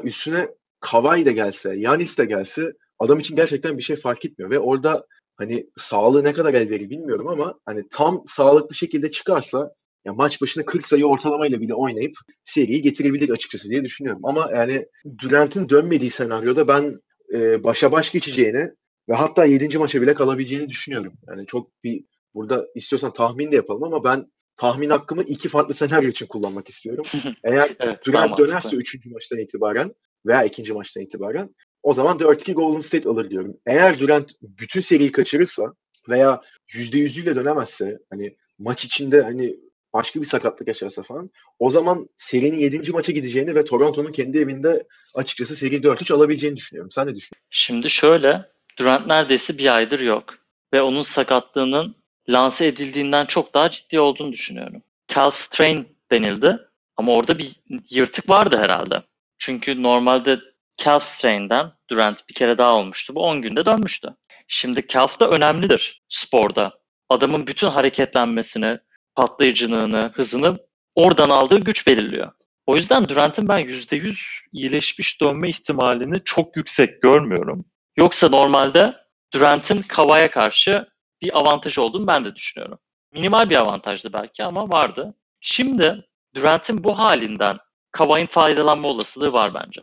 üstüne Kawhi de gelse, Yanis de gelse adam için gerçekten bir şey fark etmiyor ve orada hani sağlığı ne kadar el verir bilmiyorum ama hani tam sağlıklı şekilde çıkarsa ya maç başına 40 sayı ortalamayla bile oynayıp seriyi getirebilir açıkçası diye düşünüyorum. Ama yani Durant'in dönmediği senaryoda ben e, başa baş geçeceğini ve hatta 7. maça bile kalabileceğini düşünüyorum. Yani çok bir burada istiyorsan tahmin de yapalım ama ben tahmin hakkımı iki farklı senaryo için kullanmak istiyorum. Eğer Evet, Durant daha dönerse mantıklı. 3. maçtan itibaren veya 2. maçtan itibaren o zaman 4-2 Golden State alır diyorum. Eğer Durant bütün seriyi kaçırırsa veya %100'üyle dönemezse hani maç içinde hani başka bir sakatlık yaşarsa falan o zaman serinin 7. maça gideceğini ve Toronto'nun kendi evinde açıkçası seri 4-3 alabileceğini düşünüyorum. Sen ne düşünüyorsun? Şimdi şöyle, Durant neredeyse bir aydır yok. Ve onun sakatlığının lanse edildiğinden çok daha ciddi olduğunu düşünüyorum. Calf strain denildi ama orada bir yırtık vardı herhalde. Çünkü normalde calf strain'den Durant bir kere daha olmuştu. Bu 10 günde dönmüştü. Şimdi calf da önemlidir sporda. Adamın bütün hareketlenmesini, patlayıcılığını, hızını oradan aldığı güç belirliyor. O yüzden Durant'ın ben %100 iyileşmiş dönme ihtimalini çok yüksek görmüyorum. Yoksa normalde Durant'ın Kava'ya karşı bir avantajı olduğunu ben de düşünüyorum. Minimal bir avantajdı belki ama vardı. Şimdi Durant'in bu halinden Kava'nın faydalanma olasılığı var bence.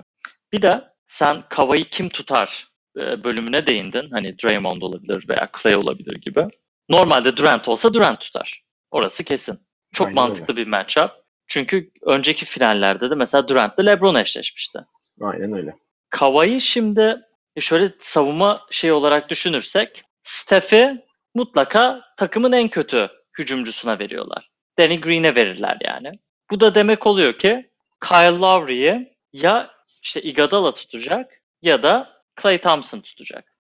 Bir de sen Kava'yı kim tutar e, bölümüne değindin. Hani Draymond olabilir veya Clay olabilir gibi. Normalde Durant olsa Durant tutar. Orası kesin. Çok Aynen mantıklı bir matchup. Çünkü önceki finallerde de mesela Durant'la LeBron eşleşmişti. Aynen öyle. Kava'yı şimdi e, şöyle savunma şey olarak düşünürsek Steph'i mutlaka takımın en kötü hücumcusuna veriyorlar. Danny Green'e verirler yani. Bu da demek oluyor ki Kyle Lowry'i ya işte Iguodala tutacak ya da Klay Thompson tutacak.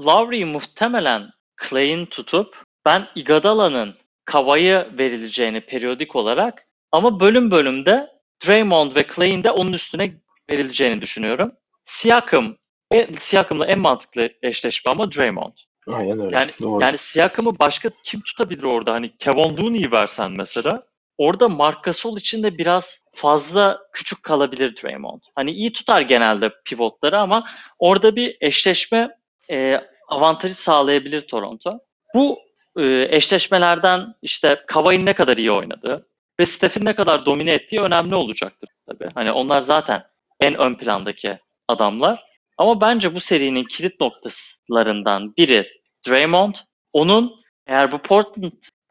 Lowry'i muhtemelen Klay'in tutup ben Iguodala'nın Kava'yı verileceğini periyodik olarak ama bölüm bölümde Draymond ve Klay'in de onun üstüne verileceğini düşünüyorum. Siakam, e, Siakam'la en mantıklı eşleşme ama Draymond. Aynen öyle. Yani Doğru. yani Siakam'ı başka kim tutabilir orada? Hani Kevin Looney'i versen mesela. Orada Marc Gasol için de biraz fazla küçük kalabilir Draymond. Hani iyi tutar genelde pivotları ama orada bir eşleşme e, avantajı sağlayabilir Toronto. Bu e, eşleşmelerden işte Kawhi'nin ne kadar iyi oynadığı ve Steph'in ne kadar domine ettiği önemli olacaktır tabii. Hani onlar zaten en ön plandaki adamlar. Ama bence bu serinin kilit noktalarından biri Draymond. Onun eğer bu Portland'a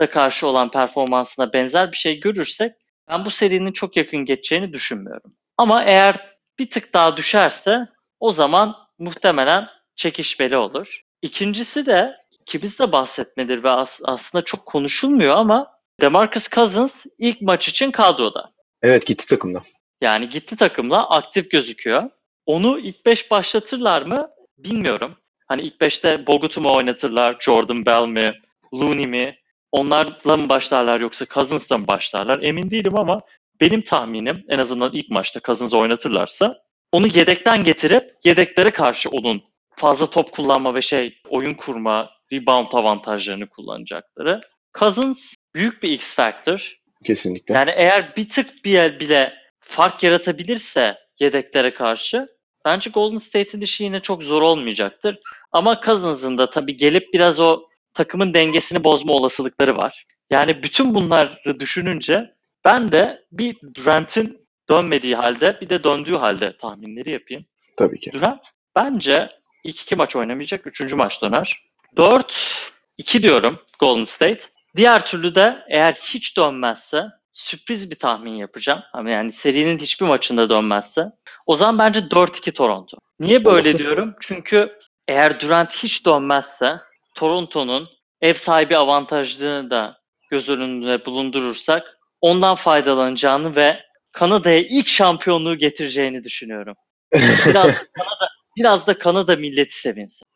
karşı olan performansına benzer bir şey görürsek ben bu serinin çok yakın geçeceğini düşünmüyorum. Ama eğer bir tık daha düşerse o zaman muhtemelen çekişmeli olur. İkincisi de ki biz de bahsetmedir ve as- aslında çok konuşulmuyor ama DeMarcus Cousins ilk maç için kadroda. Evet gitti takımda. Yani gitti takımla aktif gözüküyor. Onu ilk 5 başlatırlar mı bilmiyorum. Hani ilk 5'te Bogut'u mu oynatırlar, Jordan Bell mi, Looney mi? Onlarla mı başlarlar yoksa Cousins'la mı başlarlar emin değilim ama benim tahminim en azından ilk maçta Cousins'ı oynatırlarsa onu yedekten getirip yedeklere karşı onun fazla top kullanma ve şey oyun kurma, rebound avantajlarını kullanacakları. Cousins büyük bir X factor. Kesinlikle. Yani eğer bir tık bir el bile fark yaratabilirse yedeklere karşı bence Golden State'in işi yine çok zor olmayacaktır. Ama Cousins'ın da tabii gelip biraz o takımın dengesini bozma olasılıkları var. Yani bütün bunları düşününce ben de bir Durant'in dönmediği halde bir de döndüğü halde tahminleri yapayım. Tabii ki. Durant bence ilk iki maç oynamayacak. Üçüncü maç döner. 4-2 diyorum Golden State. Diğer türlü de eğer hiç dönmezse sürpriz bir tahmin yapacağım. Ama yani serinin hiçbir maçında dönmezse o zaman bence 4-2 Toronto. Niye böyle Olası. diyorum? Çünkü eğer Durant hiç dönmezse Toronto'nun ev sahibi avantajlığını da göz önünde bulundurursak ondan faydalanacağını ve Kanada'ya ilk şampiyonluğu getireceğini düşünüyorum. Biraz Kanada, biraz da Kanada milleti sevinsin.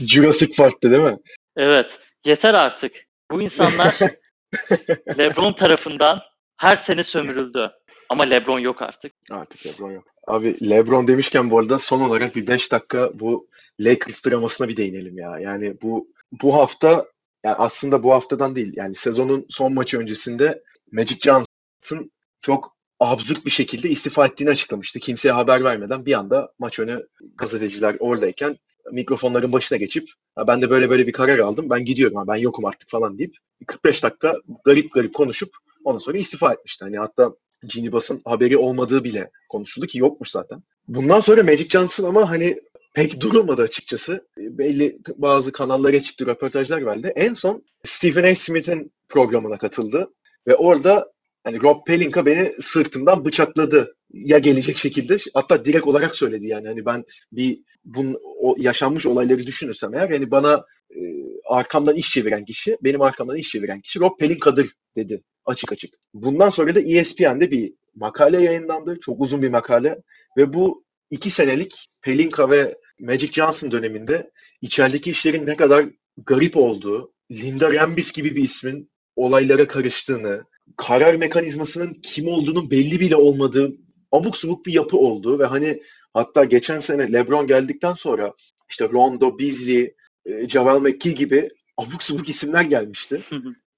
Jurassic Park'ta değil mi? Evet, yeter artık. Bu insanlar LeBron tarafından her sene sömürüldü. Ama LeBron yok artık. Artık LeBron yok. Abi LeBron demişken bu arada son olarak bir 5 dakika bu Lakers dramasına bir değinelim ya. Yani bu bu hafta yani aslında bu haftadan değil yani sezonun son maçı öncesinde Magic Johnson çok absürt bir şekilde istifa ettiğini açıklamıştı. Kimseye haber vermeden bir anda maç önü gazeteciler oradayken mikrofonların başına geçip "Ha, ben de böyle böyle bir karar aldım ben gidiyorum ben yokum artık falan deyip 45 dakika garip garip konuşup ondan sonra istifa etmişti. Hani hatta Ginny Bass'ın haberi olmadığı bile konuşuldu ki yokmuş zaten. Bundan sonra Magic Johnson ama hani pek durulmadı açıkçası. E, Belli bazı kanallara çıktı, röportajlar verdi. En son Stephen A. Smith'in programına katıldı ve orada hani Rob Pelinka beni sırtımdan bıçakladı ya gelecek şekilde. Hatta direkt olarak söyledi yani hani ben bir bun, o yaşanmış olayları düşünürsem eğer yani bana e, arkamdan iş çeviren kişi, benim arkamdan iş çeviren kişi Rob Pelinka'dır dedi açık açık. Bundan sonra da ESPN'de bir makale yayınlandı. Çok uzun bir makale ve bu iki senelik Pelinka ve Magic Johnson döneminde içerideki işlerin ne kadar garip olduğu, Linda Rambis gibi bir ismin olaylara karıştığını, karar mekanizmasının kim olduğunun belli bile olmadığı abuk subuk bir yapı oldu ve hani hatta geçen sene LeBron geldikten sonra işte Rondo, Beasley, e, Javel McGee gibi abuk subuk isimler gelmişti.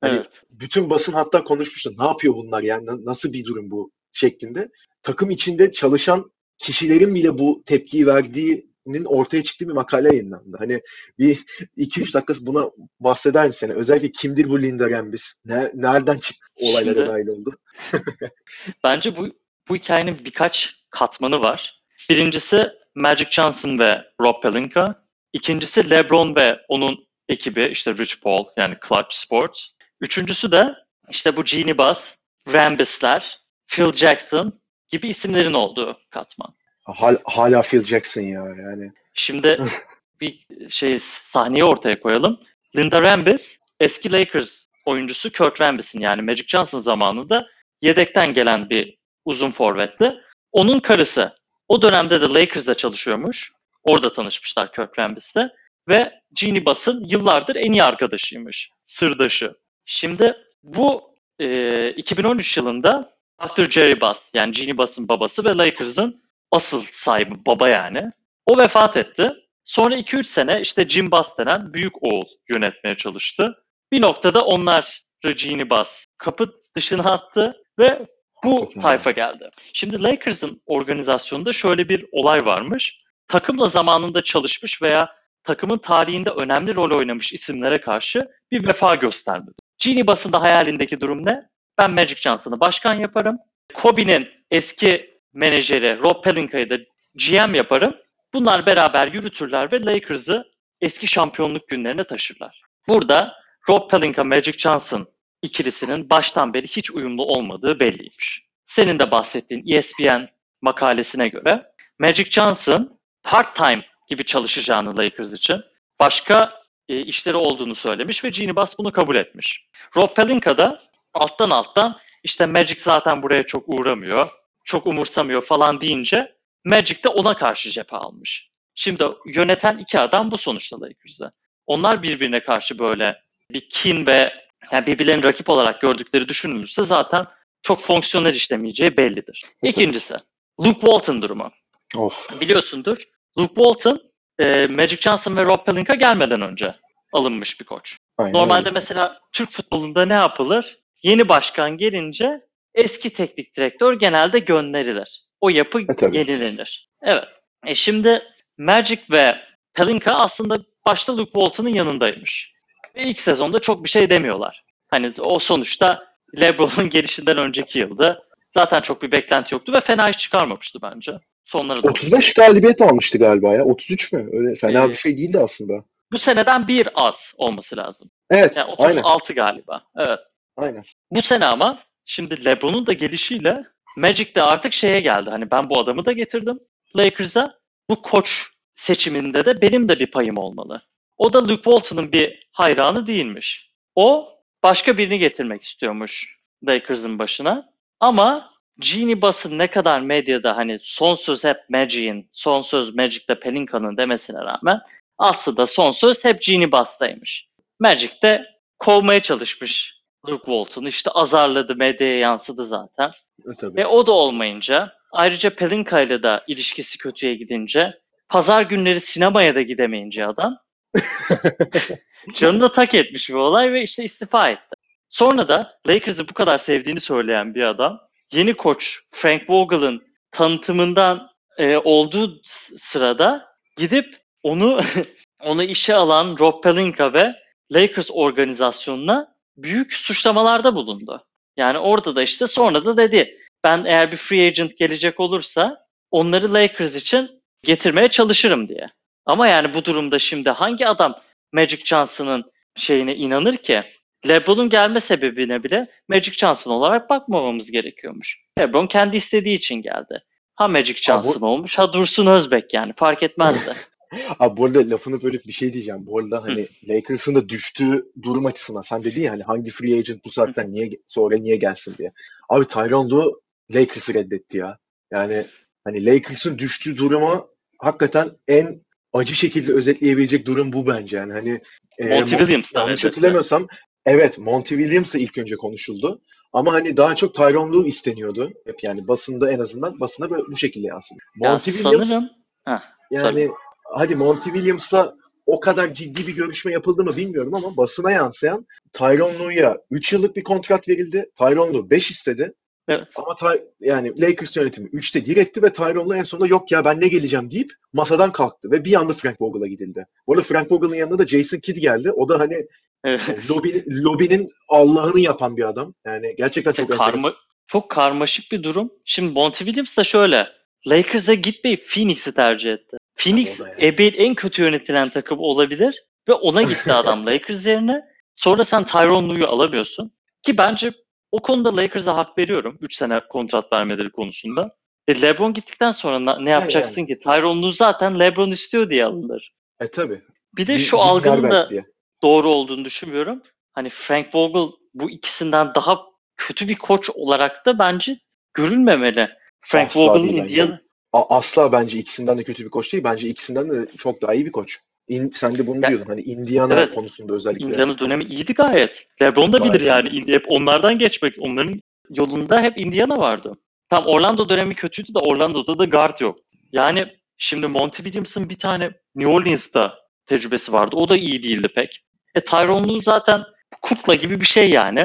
Hani evet. bütün basın hatta konuşmuştu. Ne yapıyor bunlar yani? Na- Nasıl bir durum bu şeklinde. Takım içinde çalışan kişilerin bile bu tepkiyi verdiğinin ortaya çıktığı bir makale yayınlandı. Hani bir 2-3 dakika buna bahseder misin? Yani özellikle kimdir bu Linda Rambis? Ne, nereden çıktı olaylara Şimdi- dahil oldu? Bence bu bu hikayenin birkaç katmanı var. Birincisi Magic Johnson ve Rob Pelinka. İkincisi LeBron ve onun ekibi işte Rich Paul yani Clutch Sports. Üçüncüsü de işte bu Jeannie Buss, Rambis'ler, Phil Jackson gibi isimlerin olduğu katman. Hal, hala Phil Jackson ya yani. Şimdi bir şey sahneyi ortaya koyalım. Linda Rambis eski Lakers oyuncusu Kurt Rambis'in yani Magic Johnson zamanında yedekten gelen bir uzun forvetti. Onun karısı o dönemde de Lakers'da çalışıyormuş. Orada tanışmışlar Kurt Rambis'le. Ve Jeannie Buss'ın yıllardır en iyi arkadaşıymış. Sırdaşı. Şimdi bu e, 2013 yılında Dr. Jerry Buss yani Jeannie Buss'ın babası ve Lakers'ın asıl sahibi baba yani. O vefat etti. Sonra 2-3 sene işte Jim Buss denen büyük oğul yönetmeye çalıştı. Bir noktada onlar Jeannie Buss kapı dışına attı ve bu tayfa geldi. Şimdi Lakers'ın organizasyonunda şöyle bir olay varmış. Takımla zamanında çalışmış veya takımın tarihinde önemli rol oynamış isimlere karşı bir vefa göstermedi. Jeannie Buss'ın da hayalindeki durum ne? Ben Magic Johnson'ı başkan yaparım. Kobe'nin eski menajeri Rob Pelinka'yı da GM yaparım. Bunlar beraber yürütürler ve Lakers'ı eski şampiyonluk günlerine taşırlar. Burada Rob Pelinka, Magic Johnson ikilisinin baştan beri hiç uyumlu olmadığı belliymiş. Senin de bahsettiğin ESPN makalesine göre Magic Johnson part-time gibi çalışacağını Lakers için başka e, işleri olduğunu söylemiş ve Jeannie Buss bunu kabul etmiş. Rob Pelinka da alttan alttan işte Magic zaten buraya çok uğramıyor, çok umursamıyor falan deyince Magic de ona karşı cephe almış. Şimdi yöneten iki adam bu sonuçta Lakers'da. Onlar birbirine karşı böyle bir kin ve yani birbirlerini rakip olarak gördükleri düşünülürse zaten çok fonksiyonel işlemeyeceği bellidir. İkincisi, Luke Walton durumu. Of. Biliyorsundur, Luke Walton e, Magic Johnson ve Rob Pelinka gelmeden önce alınmış bir koç. Aynen Normalde mesela Türk futbolunda ne yapılır? Yeni başkan gelince eski teknik direktör genelde gönderilir. O yapı E, tabii. yenilenir. Evet. E şimdi Magic ve Pelinka aslında başta Luke Walton'ın yanındaymış. Ve ilk sezonda çok bir şey demiyorlar. Hani o sonuçta LeBron'un gelişinden önceki yılda zaten çok bir beklenti yoktu ve fena iş çıkarmamıştı bence. Sonları da 35 galibiyet almıştı galiba ya. 33 mü? Öyle fena Ee, bir şey değildi aslında. bu seneden bir az olması lazım. Evet. Yani aynen. 36 galiba. Evet. Aynen. Bu sene ama şimdi LeBron'un da gelişiyle Magic de artık şeye geldi. Hani ben bu adamı da getirdim Lakers'a. Bu koç seçiminde de benim de bir payım olmalı. O da Luke Walton'ın bir hayranı değilmiş. O başka birini getirmek istiyormuş Lakers'ın başına. Ama Jeannie Buss'ın ne kadar medyada hani son söz hep Magic'in, son söz Magic'te Pelinka'nın demesine rağmen aslında son söz hep Jeannie Buss'taymış. Magic de kovmaya çalışmış Luke Walton'u. işte azarladı, medyaya yansıdı zaten. E, tabii. Ve o da olmayınca, ayrıca Pelinka ile de ilişkisi kötüye gidince, pazar günleri sinemaya da gidemeyince adam, canını tak etmiş bir olay ve işte istifa etti. Sonra da Lakers'ı bu kadar sevdiğini söyleyen bir adam, yeni koç Frank Vogel'ın tanıtımından e, olduğu sırada gidip onu onu işe alan Rob Pelinka ve Lakers organizasyonuna büyük suçlamalarda bulundu. Yani orada da işte sonra da dedi ben eğer bir free agent gelecek olursa onları Lakers için getirmeye çalışırım diye. Ama yani bu durumda şimdi hangi adam Magic Johnson'ın şeyine inanır ki? LeBron'un gelme sebebine bile Magic Johnson olarak bakmamamız gerekiyormuş. LeBron kendi istediği için geldi. Ha Magic Ha, bu- Johnson olmuş ha Dursun Özbek yani fark etmezdi. Abi bu arada lafını bölüp bir şey diyeceğim. Bu arada hani Lakers'ın da düştüğü durum açısından sen dedin ya hani hangi free agent bu saatten niye sonra niye gelsin diye. Abi Tyronn Lue Lakers'ı reddetti ya. Yani hani Lakers'ın düştüğü duruma hakikaten en acı şekilde özetleyebilecek durum bu bence. Yani hani e, Monty Mo- Williams da yanlış hatırlamıyorsam evet Monty Williams'la ilk önce konuşuldu. Ama hani daha çok Tyronn Lue isteniyordu. Hep yani basında en azından basına böyle bu şekilde yansıdı. Ya Monty Williams sanırım Heh, yani söyle. Hadi Monty Williams'la o kadar ciddi bir görüşme yapıldı mı bilmiyorum ama basına yansıyan Tyronn Lue'ya 3 yıllık bir kontrat verildi. Tyronn Lue 5 istedi. Evet. Ama Ty- yani Lakers yönetimi 3'te diretti ve Tyronn Lue en sonunda yok ya ben ne geleceğim deyip masadan kalktı ve bir anda Frank Vogel'a gidildi. Bu arada Frank Vogel'ın yanında da Jason Kidd geldi. O da hani Evet. lobi, lobinin Allah'ını yapan bir adam. Yani gerçekten çok İşte enteresan. karma, çok karmaşık bir durum. Şimdi Monty Williams da şöyle. Lakers'a gitmeyip Phoenix'i tercih etti. Phoenix yani. en kötü yönetilen takım olabilir ve ona gitti adam Lakers yerine. Sonra sen Tyronn Lue'yu alamıyorsun. Ki bence o konuda Lakers'a hak veriyorum. 3 sene kontrat vermeleri konusunda. E LeBron gittikten sonra ne yapacaksın ki? Tyronn Lue zaten LeBron istiyor diye alınır. E tabi. Bir de şu algının da diye. doğru olduğunu düşünmüyorum. Hani Frank Vogel bu ikisinden daha kötü bir koç olarak da bence görülmemeli. Frank Vogel'ın. Indiana A- asla bence ikisinden de kötü bir koç değil. Bence ikisinden de çok daha iyi bir koç. İn- sen de bunu Ya- diyordun. Hani Indiana Evet. konusunda özellikle. Indiana dönemi iyiydi gayet. LeBron da bilir yani. Hep onlardan geçmek. Onların yolunda hep Indiana vardı. Tam Orlando dönemi kötüydü de Orlando'da da guard yok. Yani şimdi Monty Williams'ın bir tane New Orleans'ta tecrübesi vardı. O da iyi değildi pek. E Tyronn Lue zaten kukla gibi bir şey yani.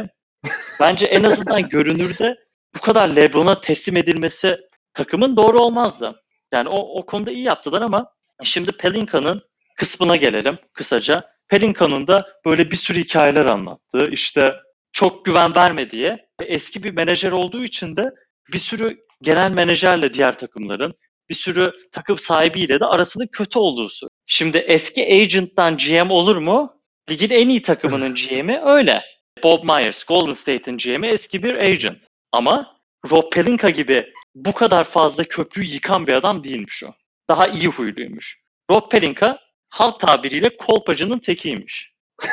Bence en azından görünürde bu kadar LeBron'a teslim edilmesi takımın doğru olmazdı. Yani o, o konuda iyi yaptılar ama şimdi Pelinka'nın kısmına gelelim kısaca. Pelinka'nın da böyle bir sürü hikayeler anlattığı, işte çok güven vermediği ve eski bir menajer olduğu için de bir sürü genel menajerle diğer takımların, bir sürü takım sahibiyle de arasında kötü olduğu söyleniyor. Şimdi eski agent'tan GM olur mu? Ligin en iyi takımının GM'i öyle. Bob Myers, Golden State'in GM'i eski bir agent. Ama Rob Pelinka gibi bu kadar fazla köprüyü yıkan bir adam değilmiş o. Daha iyi huyluymuş. Rob Pelinka halk tabiriyle kolpacının tekiymiş.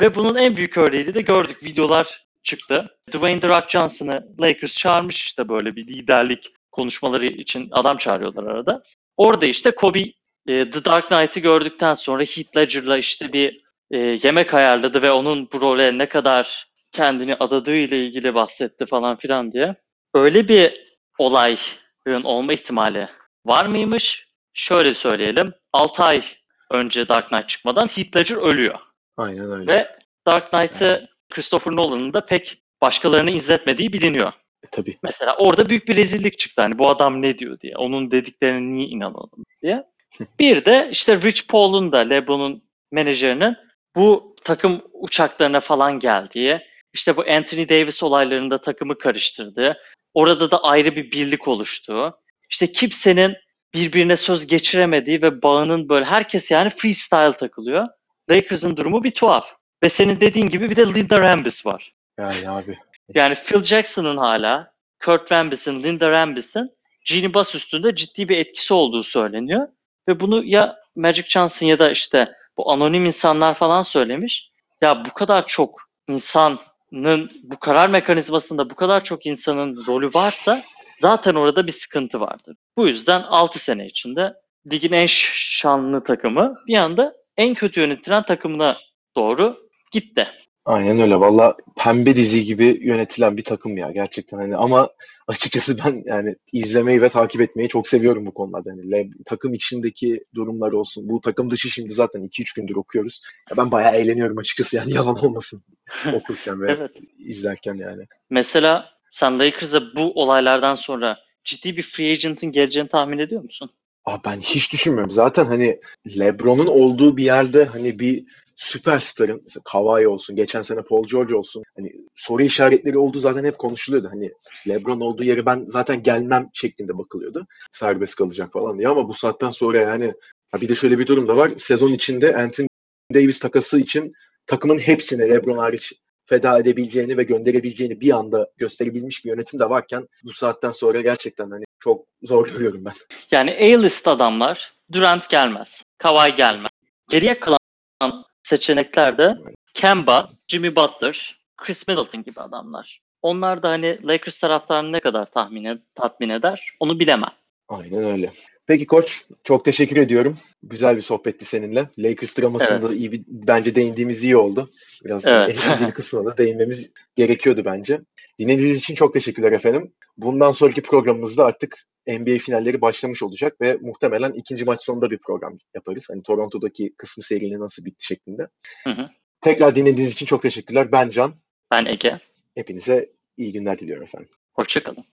Ve bunun en büyük örneğini de gördük. Videolar çıktı. Dwayne The Rock Johnson'ı Lakers çağırmış işte böyle bir liderlik konuşmaları için adam çağırıyorlar arada. Orada işte Kobe e, The Dark Knight'ı gördükten sonra Heath Ledger'la işte bir e, yemek ayarladı ve onun bu role ne kadar kendini adadığı ile ilgili bahsetti falan filan diye. Öyle bir olayın olma ihtimali var mıymış? Şöyle söyleyelim. 6 ay önce Dark Knight çıkmadan Heath Ledger ölüyor. Aynen öyle. Ve Dark Knight'ı Christopher Nolan'ın da pek başkalarını izletmediği biliniyor. E, tabii. Mesela orada büyük bir rezillik çıktı. Hani bu adam ne diyor diye. Onun dediklerine niye inanalım diye. Bir de işte Rich Paul'un da LeBron'un menajerinin bu takım uçaklarına falan geldiği, işte bu Anthony Davis olaylarında takımı karıştırdığı, orada da ayrı bir birlik oluştuğu, işte kimsenin birbirine söz geçiremediği ve bağının böyle herkes yani freestyle takılıyor. Lakers'ın durumu bir tuhaf. Ve senin dediğin gibi bir de Linda Rambis var. Yani abi. Yani Phil Jackson'ın hala, Kurt Rambis'in, Linda Rambis'in Jeannie Buss üstünde ciddi bir etkisi olduğu söyleniyor. Ve bunu ya Magic Johnson ya da işte bu anonim insanlar falan söylemiş. Ya bu kadar çok insanın, bu karar mekanizmasında bu kadar çok insanın rolü varsa zaten orada bir sıkıntı vardır. Bu yüzden 6 sene içinde ligin en şanlı takımı bir anda en kötü yönetilen takımına doğru gitti. Aynen öyle. Valla pembe dizi gibi yönetilen bir takım ya gerçekten hani ama açıkçası ben yani izlemeyi ve takip etmeyi çok seviyorum bu konularda. Hani Le- takım içindeki durumlar olsun. Bu takım dışı şimdi zaten 2-3 gündür okuyoruz. Ya ben bayağı eğleniyorum açıkçası yani yalan olmasın okurken ve Evet. izlerken yani. Mesela sen Lakers'da bu olaylardan sonra ciddi bir free agent'ın geleceğini tahmin ediyor musun? Aa, ben hiç düşünmüyorum. Zaten hani LeBron'un olduğu bir yerde hani bir süperstarın mesela Kawhi olsun, geçen sene Paul George olsun hani soru işaretleri olduğu zaten hep konuşuluyordu. Hani LeBron olduğu yere ben zaten gelmem şeklinde bakılıyordu. Serbest kalacak falan diye ama bu saatten sonra yani bir de şöyle bir durum da var. Sezon içinde Anthony Davis takası için takımın hepsine LeBron hariç feda edebileceğini ve gönderebileceğini bir anda gösterebilmiş bir yönetim de varken bu saatten sonra gerçekten hani çok zor görüyorum ben. Yani A-list adamlar Durant gelmez, Kawhi gelmez. Geriye kalan seçenekler de Kemba, Jimmy Butler, Chris Middleton gibi adamlar. Onlar da hani Lakers taraftarını ne kadar tahmin ed- tatmin eder onu bilemem. Aynen öyle. Peki koç çok teşekkür ediyorum. Güzel bir sohbetti seninle. Lakers dramasında iyi bir, bence değindiğimiz iyi oldu. Biraz Evet. eğlenceli kısmına da değinmemiz gerekiyordu bence. Dinlediğiniz için çok teşekkürler efendim. Bundan sonraki programımızda artık NBA finalleri başlamış olacak ve muhtemelen ikinci maç sonunda bir program yaparız. Hani Toronto'daki kısmı serinin nasıl bitti şeklinde. Hı hı. Tekrar dinlediğiniz için çok teşekkürler. Ben Can. Ben Ege. Hepinize iyi günler diliyorum efendim. Hoşçakalın.